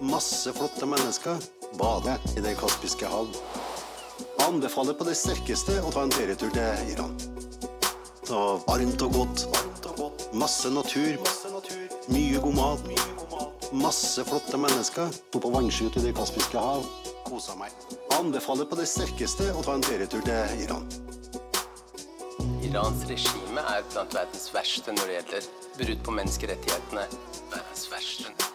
Masse flotte mennesker. Bade i Det kaspiske hav. Anbefaler på det sterkeste å ta en ferietur til Iran. Så varmt og godt. Masse natur. Mye god mat. Masse flotte mennesker. Sto på vannsky ute i Det kaspiske hav. Kosa meg. Anbefaler på det sterkeste å ta en ferietur til Iran. Irans regime er blant verdens verste når det gjelder brudd på menneskerettighetene. Verdens verste.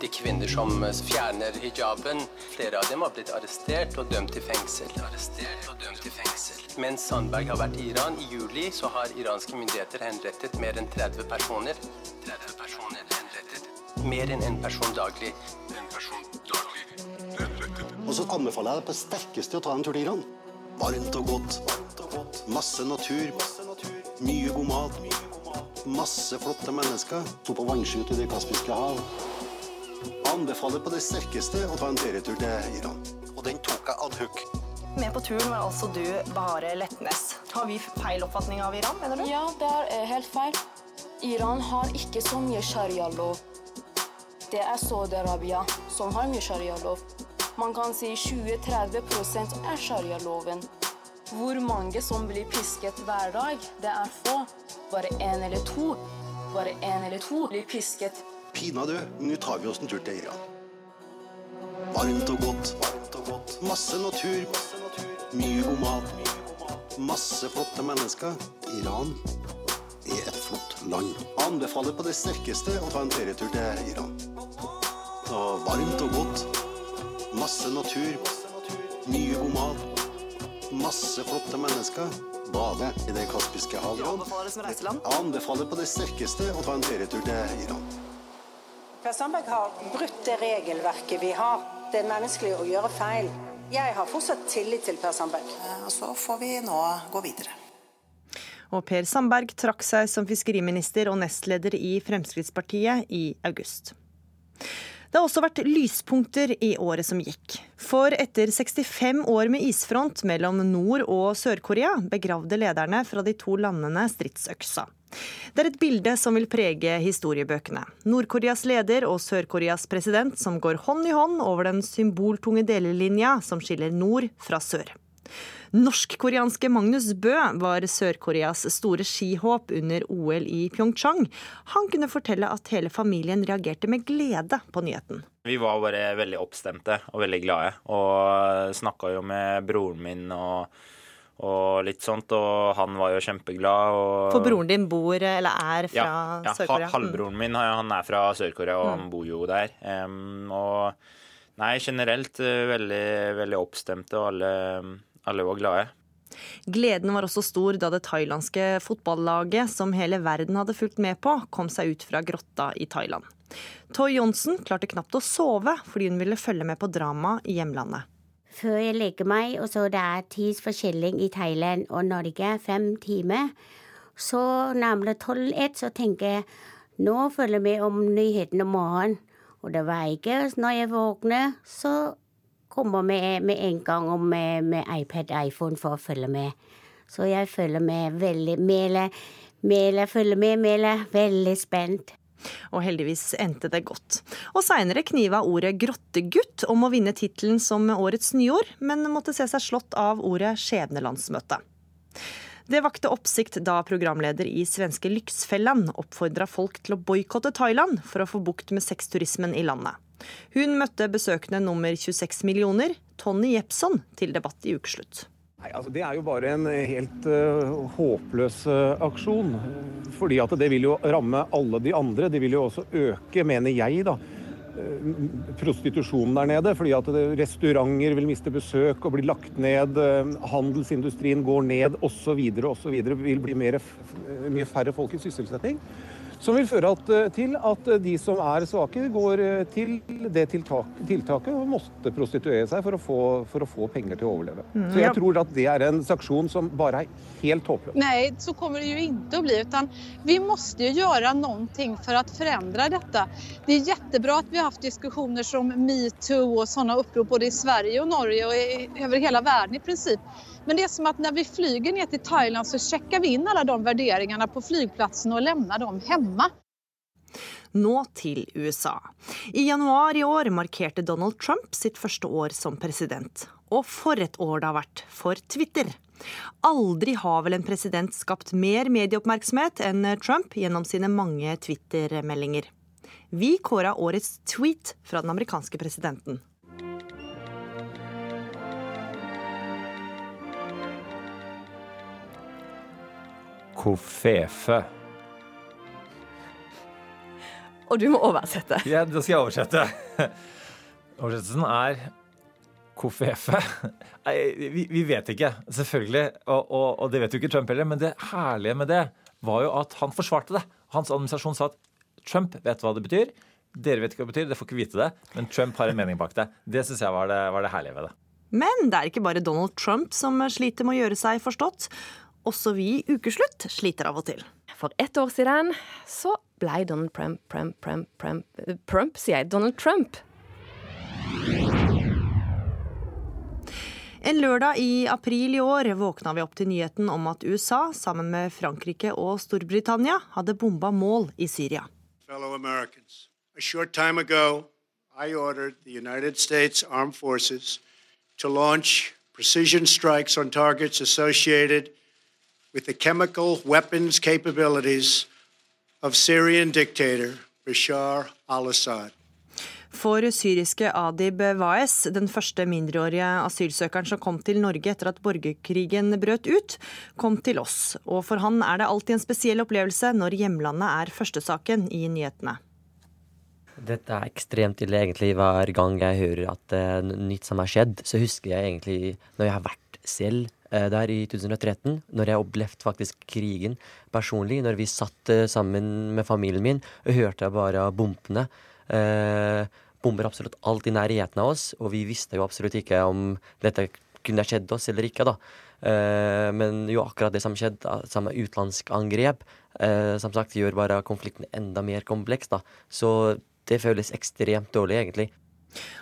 De kvinner som fjerner hijaben, flere av dem har blitt arrestert og dømt til fengsel. Arrestert og dømt til fengsel. Mens Sandberg har vært i Iran, i juli så har iranske myndigheter henrettet mer enn 30 personer. 30 personer henrettet. Mer enn én person daglig. En person daglig henrettet. Og så anbefaler jeg deg på sterkeste å ta en tur til Iran. Varmt og godt. Masse natur. Mye god mat. Masse flotte mennesker. Sto på vannskjut i Det kaspiske hav. Anbefaler på det sterkeste å ta en ferietur til Iran. Og den tok jeg ad hoc. Med på turen var altså du Bahare Letnes. Har vi feil oppfatning av Iran, mener du? Ja, det er helt feil. Iran har ikke så mye sharia-lov. Det er Saudi-Arabia som har mye sharia-lov. Man kan si 20-30 er sharia-loven. Hvor mange som blir pisket hver dag, det er få. Bare én eller to. Bare én eller to blir pisket. Pinadø, nå tar vi oss en tur til Iran. Varmt og godt. Varmt og godt. Masse natur. Mye god mat. Masse flotte mennesker. Iran er et flott land. Anbefaler på det sterkeste å ta en ferietur til Iran. Og varmt og godt. Masse natur. Mye god mat. Masse flotte mennesker. Bade i Det kaspiske hav. Anbefaler det reiseland? Anbefaler på det sterkeste å ta en ferietur til Iran. Per Sandberg har brutt det regelverket vi har. Det er menneskelig å gjøre feil. Jeg har fortsatt tillit til Per Sandberg. Og så får vi nå gå videre. Og Per Sandberg trakk seg som fiskeriminister og nestleder i Fremskrittspartiet i august. Det har også vært lyspunkter i året som gikk. For etter 65 år med isfront mellom Nord- og Sør-Korea begravde lederne fra de to landene stridsøksa. Det er et bilde som vil prege historiebøkene. Nord-Koreas leder og Sør-Koreas president som går hånd i hånd over den symboltunge delelinja som skiller nord fra sør. Norsk-koreanske Magnus Bø var Sør-Koreas store skihåp under OL i Pyeongchang. Han kunne fortelle at hele familien reagerte med glede på nyheten. Vi var bare veldig oppstemte og veldig glade, og snakka jo med broren min og, og litt sånt, og han var jo kjempeglad. Og... For broren din bor, eller er fra ja, ja, Sør-Korea? Halvbroren min han er fra Sør-Korea, og Mm. han bor jo der. Um, og nei, generelt eh, veldig, veldig oppstemte, og alle, alle var glade. Gleden var også stor da det thailandske fotballaget, som hele verden hadde fulgt med på, kom seg ut fra grotta i Thailand. Toy Johnsen klarte knapt å sove fordi hun ville følge med på drama i hjemlandet. Før jeg legger meg, og så det er tidsforskjelling i Thailand og Norge, fem timer, så nærmere tolv-ett, så tenker jeg nå følger med om nyhetene om morgenen. Og det var ikke når jeg våkner, så kommer med, med en gang og med, med iPad iPhone for å følge med. Så jeg følger med veldig Mele, Mele følger med, Mele. Veldig spent. Og heldigvis endte det godt. Og seinere kniva ordet grottegutt om å vinne tittelen som årets nyord, men måtte se seg slått av ordet skjebnelandsmøte. Det vakte oppsikt da programleder i svenske Lyxfällan oppfordra folk til å boikotte Thailand for å få bukt med sexturismen i landet. Hun møtte besøkende nummer 26 millioner, Tony Jepson, til debatt i ukeslutt. Nei, altså Det er jo bare en helt uh, håpløs uh, aksjon. Fordi at det vil jo ramme alle de andre. Det vil jo også øke, mener jeg, da, eh, prostitusjonen der nede. Fordi at restauranter vil miste besøk og bli lagt ned. Handelsindustrien går ned osv. osv. Vil bli mer, mye færre folk i sysselsetting. Som vil føre eh, til at de som er svake, går eh, til det tiltak, tiltaket og måtte prostituere seg for å, få, for å få penger til å overleve. Mm, Så ja. jeg tror at det er en sanksjon som bare er helt håpløs. Nei, så kommer det jo ikke å bli. Utan vi måtte jo gjøre noe for å forandre dette. Det er kjempebra at vi har haft diskusjoner som metoo og sånne opprop både i Sverige og Norge og i, over hele verden i princip. Men det är som att när vi flyger ner till Thailand så checkar vi in alla de värderingarna på flygplatsen och lämnar dem hemma. Nå til USA. I januar i år markerte Donald Trump sitt første år som president. Og for et år det har vært for Twitter. Aldri har vel en president skapt mer medieoppmerksomhet enn Trump gjennom sine mange Twitter-meldinger. Vi kåra årets tweet fra den amerikanske presidenten. Kofefe. Og du må oversette. Ja, da skal jeg oversette. Oversettelsen er kofefe. Vi, vi vet ikke, selvfølgelig. Og, og, og, det vet jo ikke Trump heller. Men det herlige med det var jo at han forsvarte det. Hans administrasjon sa at Trump vet hva det betyr. Dere vet ikke hva det betyr, dere får ikke vite det. Men Trump har en mening bak det. Det syns jeg var det, var det herlige ved det. Men det er ikke bare Donald Trump som sliter med å gjøre seg forstått. Også vi i Ukeslutt sliter av og til. For ett år siden så blei Donald Trump, Trump, Trump, Trump, Prump, sier jeg, Donald Trump. En lørdag i april i år våkna vi opp til nyheten om at USA, sammen med Frankrike og Storbritannia, hadde bomba mål i Syria. Fellow Americans, a short time ago, I ordered the United States Armed Forces to launch precision strikes on targets associated with the chemical weapons capabilities of Syrian dictator Bashar al-Assad. For syriske Adib Waes, den første mindreårige asylsøkeren som kom til Norge etter at borgerkrigen brøt ut, kom til oss. Og for han er det alltid en spesiell opplevelse når hjemlandet er førstesaken i nyhetene. Dette er ekstremt ille egentlig hver gang jeg hører at er nytt som har skjedd. Så husker jeg egentlig når jeg har vært selv der i 2013, når jeg opplevde faktisk krigen personlig, når vi satt eh, sammen med familien min hørte bare bompene. Eh, bomber absolutt alt i nærheten av oss, og vi visste jo absolutt ikke om dette kunne skjedd oss eller ikke, da. Eh, men jo akkurat det som skjedde, samme utenlandsk angrep, eh, som sagt gjør bare konflikten enda mer kompleks, da. Så det føles ekstremt dårlig, egentlig.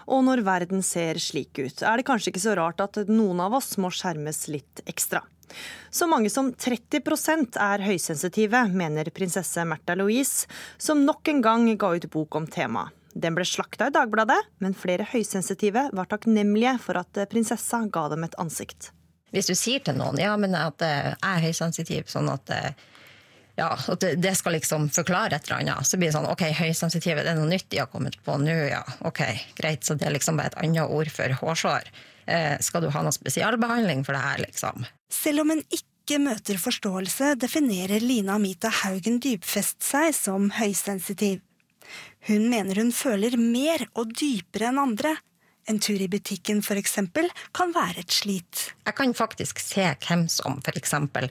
Og når verden ser slik ut, er det kanskje ikke så rart at noen av oss må skjermes litt ekstra. Så mange som 30% er høysensitive, mener prinsesse Märtha Louise, som nok en gang ga ut bok om temaet. Den ble slakta i Dagbladet, men flere høysensitive var takknemlige for at prinsessa ga dem et ansikt. Hvis du sier til noen ja, men at jeg er høysensitiv, sånn at ja, at det skal liksom forklare et eller annet. Så blir det sånn OK, høysensitive, det er noe nytt de har kommet på nå, ja. OK, greit. Så det er liksom bare et annet ord for hårsår. Eh, skal du ha noe spesialbehandling for det her, liksom? Selv om en ikke møter forståelse, definerer Lina Amita Haugen Dybfest seg som høysensitiv. Hun mener hun føler mer og dypere enn andre. En tur i butikken for eksempel kan være et slit. Jeg kan faktisk se hvem som for eksempel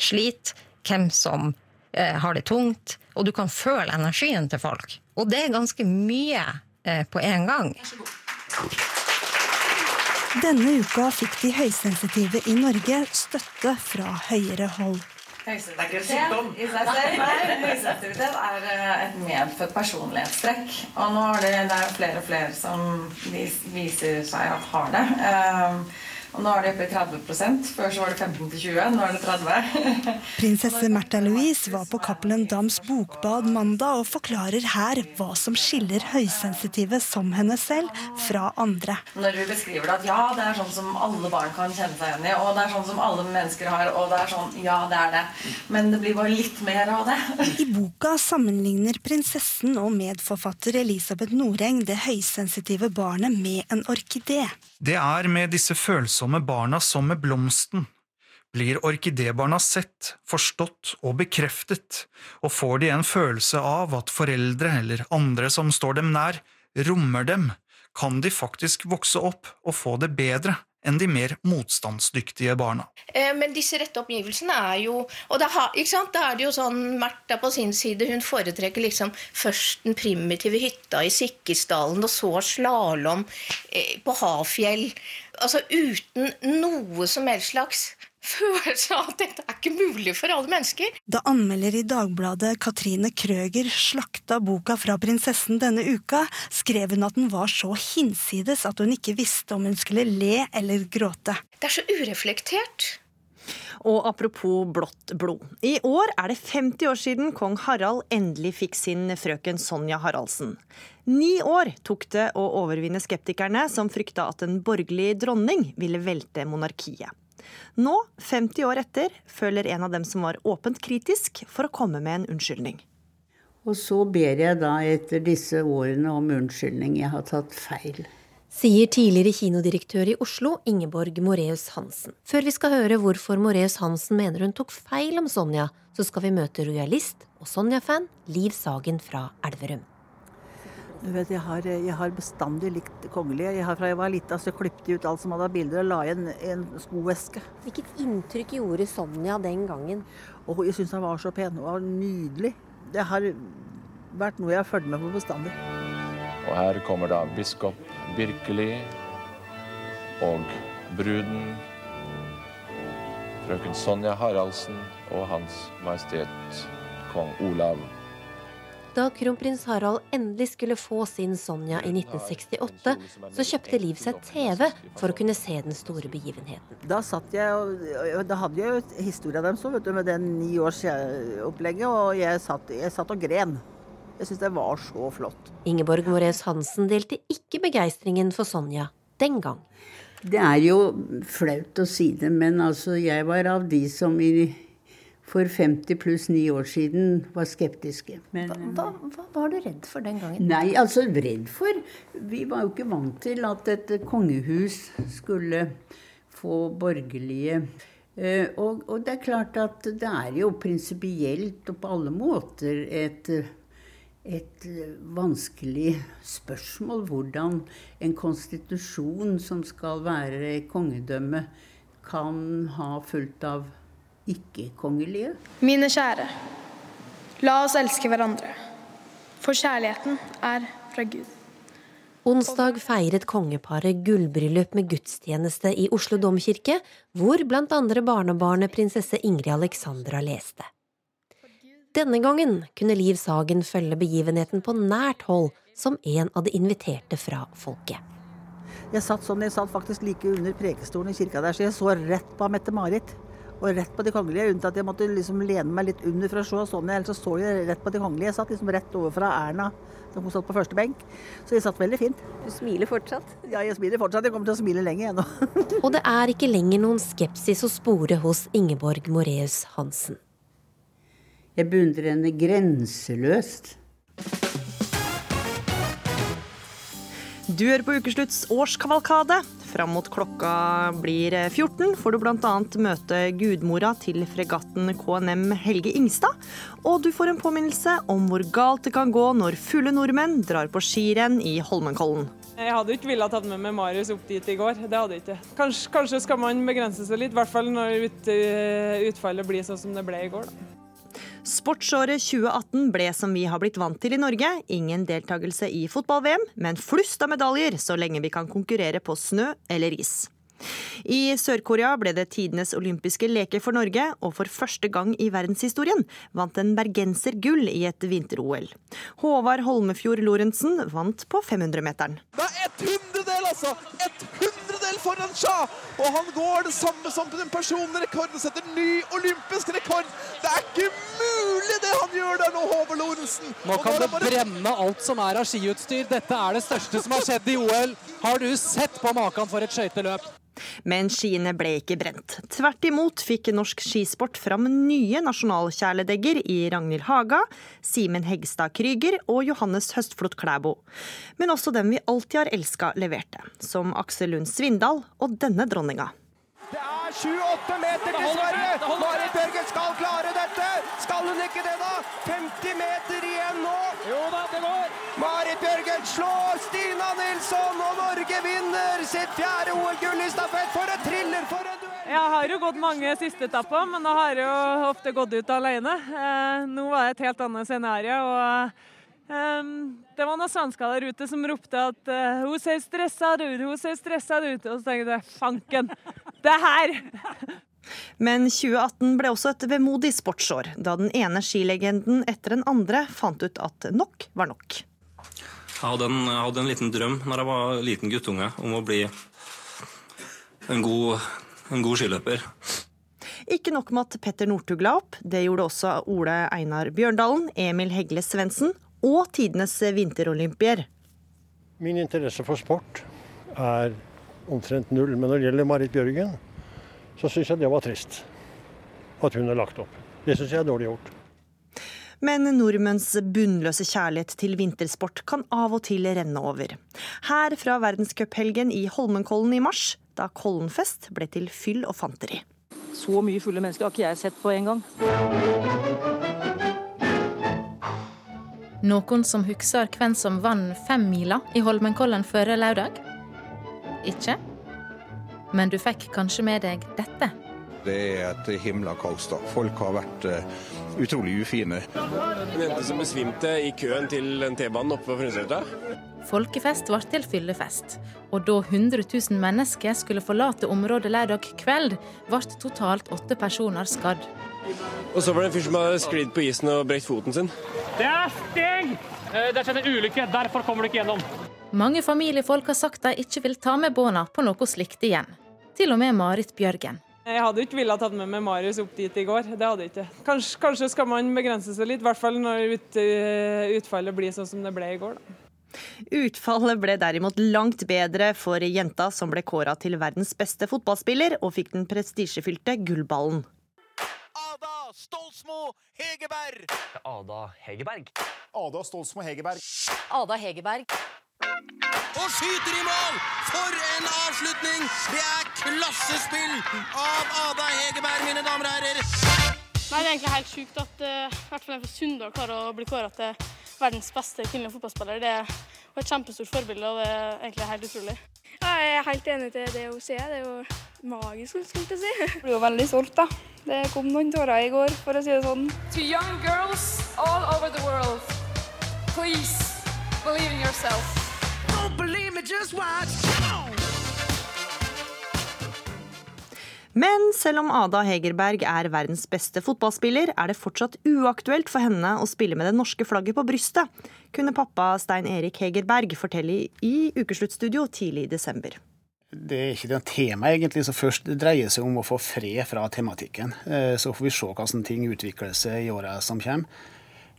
sliter, hvem som har det tungt, og du kan føle energien til folk. Og det er ganske mye eh, på en gang. Denne uka fikk de høysensitive i Norge støtte fra høyere hold. Høysensitivitet i seg selv høysensitivitet er eh, et medfødt personlighetstrekk. Og nå er det, det er flere og flere som viser seg at har det. Og nå er det oppe i 30 Før så var det 15-20. Nå er det 30 Prinsesse Märtha Louise var på Cappelen Dams bokbad mandag og forklarer her hva som skiller høysensitive som henne selv fra andre. Når vi beskriver det at ja, det er sånn som alle barn kan kjenne seg igjen i, og det er sånn som alle mennesker har, og det er sånn ja, det er det. Men det blir bare litt mer av det. I boka sammenligner prinsessen og medforfatter Elisabeth Noreng det høysensitive barnet med en orkidé. Det er med disse følsomme barna som med blomsten. Blir orkidébarna sett, forstått og bekreftet, og får de en følelse av at foreldre eller andre som står dem nær, rommer dem, kan de faktisk vokse opp og få det bedre enn de mer motstandsdyktige barna. Eh, men disse rette omgivelsene er jo Og da, er det jo sånn Märtha på sin side hun foretrekker liksom først den primitive hytta i Sikkesdalen, og så slalåm eh, på Hafjell. Altså uten noe som helst slags følelse av at dette er ikke mulig for alle mennesker. Da anmelder i Dagbladet Katrine Krøger slakta boka fra prinsessen denne uka, skrev hun at den var så hinsides at hun ikke visste om hun skulle le eller gråte. Det er så ureflektert. Og apropos blått blod. I år er det 50 år siden kong Harald endelig fikk sin frøken Sonja Haraldsen. Ni år tok det å overvinne skeptikerne som frykta at en borgerlig dronning ville velte monarkiet. Nå, 50 år etter, føler en av dem som var åpent kritisk, for å komme med en unnskyldning. Og så ber jeg da etter disse årene om unnskyldning. Jeg har tatt feil. Sier tidligere kinodirektør i Oslo, Ingeborg Moreus Hansen. Før vi skal høre hvorfor Moreus Hansen mener hun tok feil om Sonja, så skal vi møte rojalist og Sonja-fan Liv Sagen fra Elverum. Du vet, jeg har, jeg har bestandig likt kongelige. Jeg har fra jeg var lita så klippet ut alt som hadde bilder og la i en, en skoeske. Hvilket inntrykk gjorde Sonja den gangen? Og jeg syns han var så pen. Og var nydelig. Det har vært noe jeg har fulgt med på bestandig. Og her kommer da biskop Birkeli og bruden, frøken Sonja Haraldsen og Hans Majestet kong Olav da kronprins Harald endelig skulle få sin Sonja i 1968, så kjøpte Liv seg TV for å kunne se den store begivenheten. Da satt jeg og Da hadde jeg jo historia deres vet du, med den niårsopplegget, og jeg satt, jeg satt, og gren. Jeg syns det var så flott. Ingeborg Morees Hansen delte ikke begeistringen for Sonja den gang. Det er jo flaut å si det, men altså jeg var av de som i for 50 pluss 9 år siden var skeptiske. Men, hva, hva, var du redd for den gangen? Nei, altså redd for Vi var jo ikke vant til at et kongehus skulle få borgerlige eh, og, og, det er klart at det er jo prinsipielt og på alle måter et, et vanskelig spørsmål hvordan en konstitusjon som skal være kongedømme, kan ha fullt av ikke-kongelige. Mine kjære, la oss elske hverandre, for kjærligheten er fra Gud. Onsdag feiret kongeparet gullbryllup med gudstjeneste i Oslo domkirke, hvor blant andre barnebarnet prinsesse Ingrid Alexandra leste. Denne gangen kunne Liv Sagen følge begivenheten på nært hold som en av de inviterte fra folket. Jeg satt sånn, jeg satt faktisk like under prekestolen i kirka der, så jeg så rett på Mette-Marit og rett på de kongelige, unntatt jeg måtte liksom lene meg litt under for å se sånn. ellers så så jeg rett på de kongelige. Jeg satt liksom rett overfra Erna, da hun satt på første benk. Så jeg satt veldig fint. Du smiler fortsatt? Ja, jeg smiler fortsatt. Jeg kommer til å smile lenge ennå. og det er ikke lenger noen skepsis å spore hos Ingeborg Moreus Hansen. Jeg beundrer henne grenseløst. Du hører på Ukeslutts årskavalkade. Fram mot klokka blir 14 får du bl.a. møte gudmora til fregatten KNM Helge Ingstad. Og du får en påminnelse om hvor galt det kan gå når fulle nordmenn drar på skirenn i Holmenkollen. Jeg hadde ikke villet tatt med meg Marius opp dit i går. Det hadde jeg ikke. Kanskje, kanskje skal man begrense seg litt, i hvert fall når ut, utfallet blir sånn som det ble i går. Da. Sportsåret 2018 ble som vi har blitt vant til i Norge, ingen deltakelse i fotball-VM, men flust av medaljer så lenge vi kan konkurrere på snø eller is. I Sør-Korea ble det tidenes olympiske leker for Norge, og for første gang i verdenshistorien vant en bergenser gull i et vinter-OL. Håvard Holmefjord Lorentzen vant på 500-meteren. Det er et hundredel, altså! Et hundredel foran Sja! Og han går det samme som på den personlige rekorden setter ny olympisk rekord! Det er ikke mulig det han gjør der nå, Håvard Lorentzen! Nå kan det bare... brenne alt som er av skiutstyr. Dette er det største som har skjedd i OL. Har du sett på maken for et skøyteløp? Men skiene ble ikke brent. Tvert imot fikk norsk skisport fram nye nasjonalkjæledegger i Ragnhild Haga, Simen Hegstad Krüger og Johannes Høstflot Klæbo. Men også dem vi alltid har elska, leverte. Som Aksel Lund Svindal og denne dronninga. Det er 7-8 meter til Sverige! Marit Bjørgen skal klare dette! Skal hun ikke det, da? 50 meter igjen nå! Jo da, det går! Marit Bjørgen slår Stina Nilsson, og Norge vinner sitt fjerde OL-gull i stafett! For en thriller! For en duell! Jeg har jo gått mange siste etapper, men da har jeg jo ofte gått ut alene. Eh, nå var det et helt annet scenario. og Um, det var noen svensker der ute som ropte at uh, 'hun ser stressa ut', 'hun ser stressa ut'. Og så tenkte jeg fanken, det her! Men 2018 ble også et vemodig sportsår, da den ene skilegenden etter den andre fant ut at nok var nok. Jeg hadde en, jeg hadde en liten drøm når jeg var liten guttunge om å bli en god, en god skiløper. Ikke nok med at Petter Northug la opp, det gjorde også Ole Einar Bjørndalen, Emil Hegle Svendsen og tidenes vinterolympier. Min interesse for sport er omtrent null. Men når det gjelder Marit Bjørgen, så syns jeg det var trist at hun har lagt opp. Det syns jeg er dårlig gjort. Men nordmenns bunnløse kjærlighet til vintersport kan av og til renne over. Her fra verdenscuphelgen i Holmenkollen i mars, da Kollenfest ble til fyll og fanteri. Så mye fulle mennesker har ikke jeg sett på en gang. Noen som husker hvem som vant femmila i Holmenkollen forrige lørdag? Ikke? Men du fikk kanskje med deg dette? Det er et himla kaos. da. Folk har vært uh, utrolig ufine. En jente som besvimte i køen til en T-banen oppe på Frøysletta. Folkefest ble til fyllefest, og da 100 000 mennesker skulle forlate området lørdag kveld, ble totalt åtte personer skadd. Og så var det en fyr som hadde sklidd på isen og brekt foten sin. Det er steg! Eh, det har skjedd en ulykke, derfor kommer du ikke gjennom. Mange familiefolk har sagt de ikke vil ta med barna på noe slikt igjen. Til og med Marit Bjørgen. Jeg hadde ikke villet tatt med meg Marius opp dit i går. Det hadde jeg ikke. Kanskje, kanskje skal man begrense seg litt, i hvert fall når ut, utfallet blir sånn som det ble i går. da. Utfallet ble derimot langt bedre for jenta som ble kåra til verdens beste fotballspiller og fikk den prestisjefylte gullballen. Ada Stolsmo Hegerberg. Ada Hegerberg. Ada Stolsmo Hegerberg. Ada Hegerberg. Og skyter i mål! For en avslutning! Det er klassespill av Ada Hegerberg, mine damer og herrer. Nei, Det er egentlig helt sjukt at uh, i hvert fall en fra Sunndal klarer å bli kåra til verdens beste kvinnelige fotballspiller. Det er et kjempestort forbilde, og det er egentlig helt utrolig. Ja, jeg er helt enig til det hun sier. Det er jo magisk, skulle jeg si. Jeg blir jo veldig stolt, da. Det kom noen tårer i går, for å si det sånn. To young girls all over the world, please believe in yourself. Men selv om Ada Hegerberg er verdens beste fotballspiller, er det fortsatt uaktuelt for henne å spille med det norske flagget på brystet, kunne pappa Stein Erik Hegerberg fortelle i Ukesluttstudio tidlig i desember. Det er ikke det temaet egentlig som først dreier seg om å få fred fra tematikken. Eh, så får vi se hvordan ting utvikler seg i åra som kommer.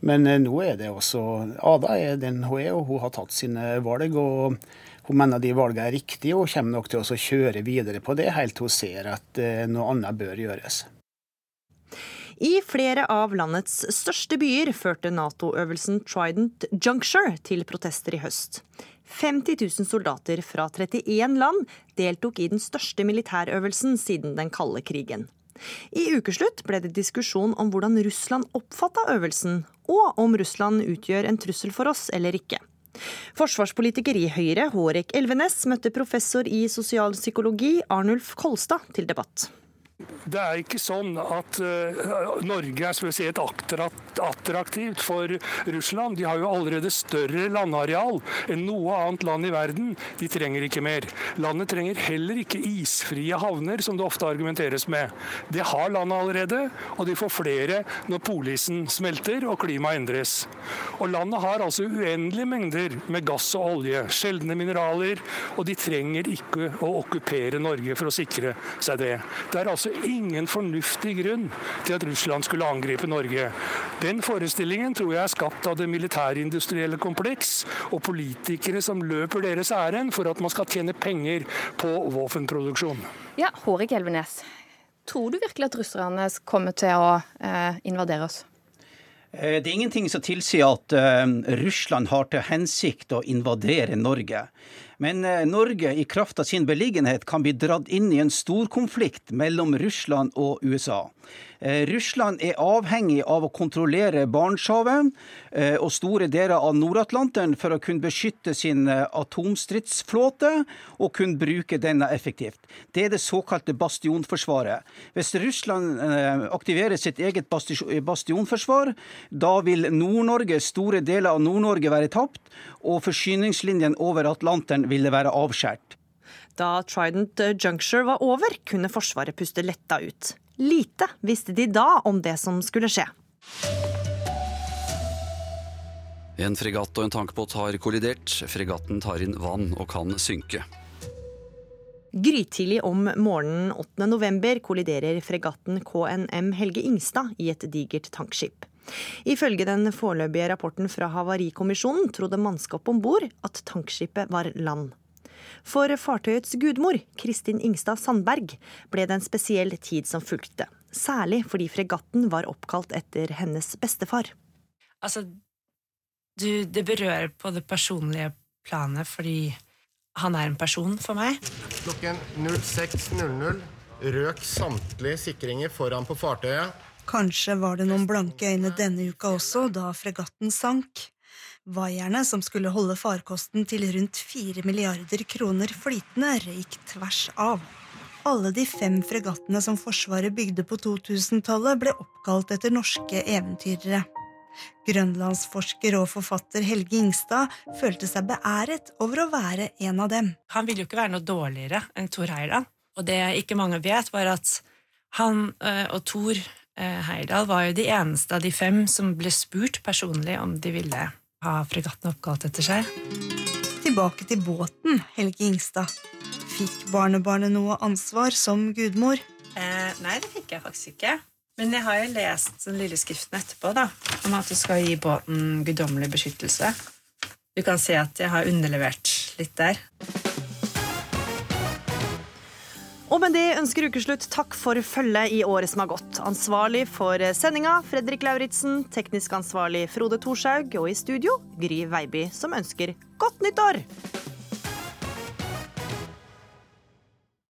Men eh, nå er det også Ada er den hun er, og hun har tatt sine valg. og hun mener de valgene er riktige, og kommer nok til å kjøre videre på det helt til hun ser at eh, noe annet bør gjøres. I flere av landets største byer førte Nato-øvelsen Trident Juncture til protester i høst. 50 000 soldater fra 31 land deltok i den største militærøvelsen siden den kalde krigen. I ukeslutt ble det diskusjon om hvordan Russland oppfatta øvelsen, og om Russland utgjør en trussel for oss eller ikke. Forsvarspolitiker i Høyre, Hårek Elvenes, møtte professor i sosialpsykologi Arnulf Kolstad til debatt. Det er ikke sånn at uh, Norge er spesielt attraktivt for Russland. De har jo allerede større landareal enn noe annet land i verden. De trenger ikke mer. Landet trenger heller ikke isfrie havner, som det ofte argumenteres med. Det har landet allerede, og de får flere når polisen smelter og klimaet endres. Og landet har altså uendelige mengder med gass og olje, sjeldne mineraler, og de trenger ikke å okkupere Norge for å sikre seg det. Det er altså altså ingen fornuftig grunn til at Russland skulle angripe Norge. Den forestillingen tror jeg er skapt av det militærindustrielle kompleks og politikere som løper deres ærend for at man skal tjene penger på våpenproduksjon. Ja, Hårek Elvenes. Tror du virkelig at russerne kommer til å eh, invadere oss? Eh, det er ingenting som tilsier at eh, Russland har til hensikt å invadere Norge. Men eh, Norge, i kraft av sin beliggenhet, kan bli dratt inn i en storkonflikt mellom Russland og USA. Eh, Russland er avhengig av å kontrollere Barentshavet eh, og store deler av Nord-Atlanteren for å kunne beskytte sin eh, atomstridsflåte og kunne bruke denne effektivt. Det er det såkalte bastionforsvaret. Hvis Russland aktiverer sitt eget bastionforsvar, da vil Nord-Norge, store deler av Nord-Norge være tapt, og forsyningslinjen over Atlanteren ville være avskåret. Da Trident Juncture var over, kunne Forsvaret puste letta ut. Lite visste de da om det som skulle skje. En fregatt og en tankbåt har kollidert. Fregatten tar inn vann og kan synke. Grytidlig om morgenen 8. november kolliderer fregatten KNM Helge Ingstad i et digert tankskip. Ifølge den foreløpige rapporten fra Havarikommisjonen trodde mannskapet om bord at tankskipet var land. For fartøyets gudmor, Kristin Ingstad Sandberg, ble det en spesiell tid som fulgte. Særlig fordi fregatten var oppkalt etter hennes bestefar. Altså, du, det berører på det personlige planet fordi han er en person for meg. Klokken 06.00 røk samtlige sikringer foran på fartøyet. Kanskje var det noen blanke øyne denne uka også, da fregatten sank. Vaierne som skulle holde farkosten til rundt fire milliarder kroner flytende, røyk tvers av. Alle de fem fregattene som Forsvaret bygde på 2000-tallet, ble oppkalt etter norske eventyrere. Grønlandsforsker og forfatter Helge Ingstad følte seg beæret over å være en av dem. Han ville jo ikke være noe dårligere enn Thor Heyerdahl. Og det ikke mange vet, var at han øh, og Thor øh, Heyerdahl var jo de eneste av de fem som ble spurt personlig om de ville ha fregatten oppkalt etter seg. Tilbake til båten, Helge Ingstad. Fikk barnebarnet noe ansvar som gudmor? Eh, nei, det fikk jeg faktisk ikke. Men jeg har jo lest den lille skriften etterpå da, om at du skal gi båten guddommelig beskyttelse. Du kan se at jeg har underlevert litt der. Og med det ønsker Ukeslutt takk for følget i året som har gått. Ansvarlig for sendinga Fredrik Lauritzen, teknisk ansvarlig Frode Thorshaug, og i studio Gry Veiby, som ønsker godt nytt år!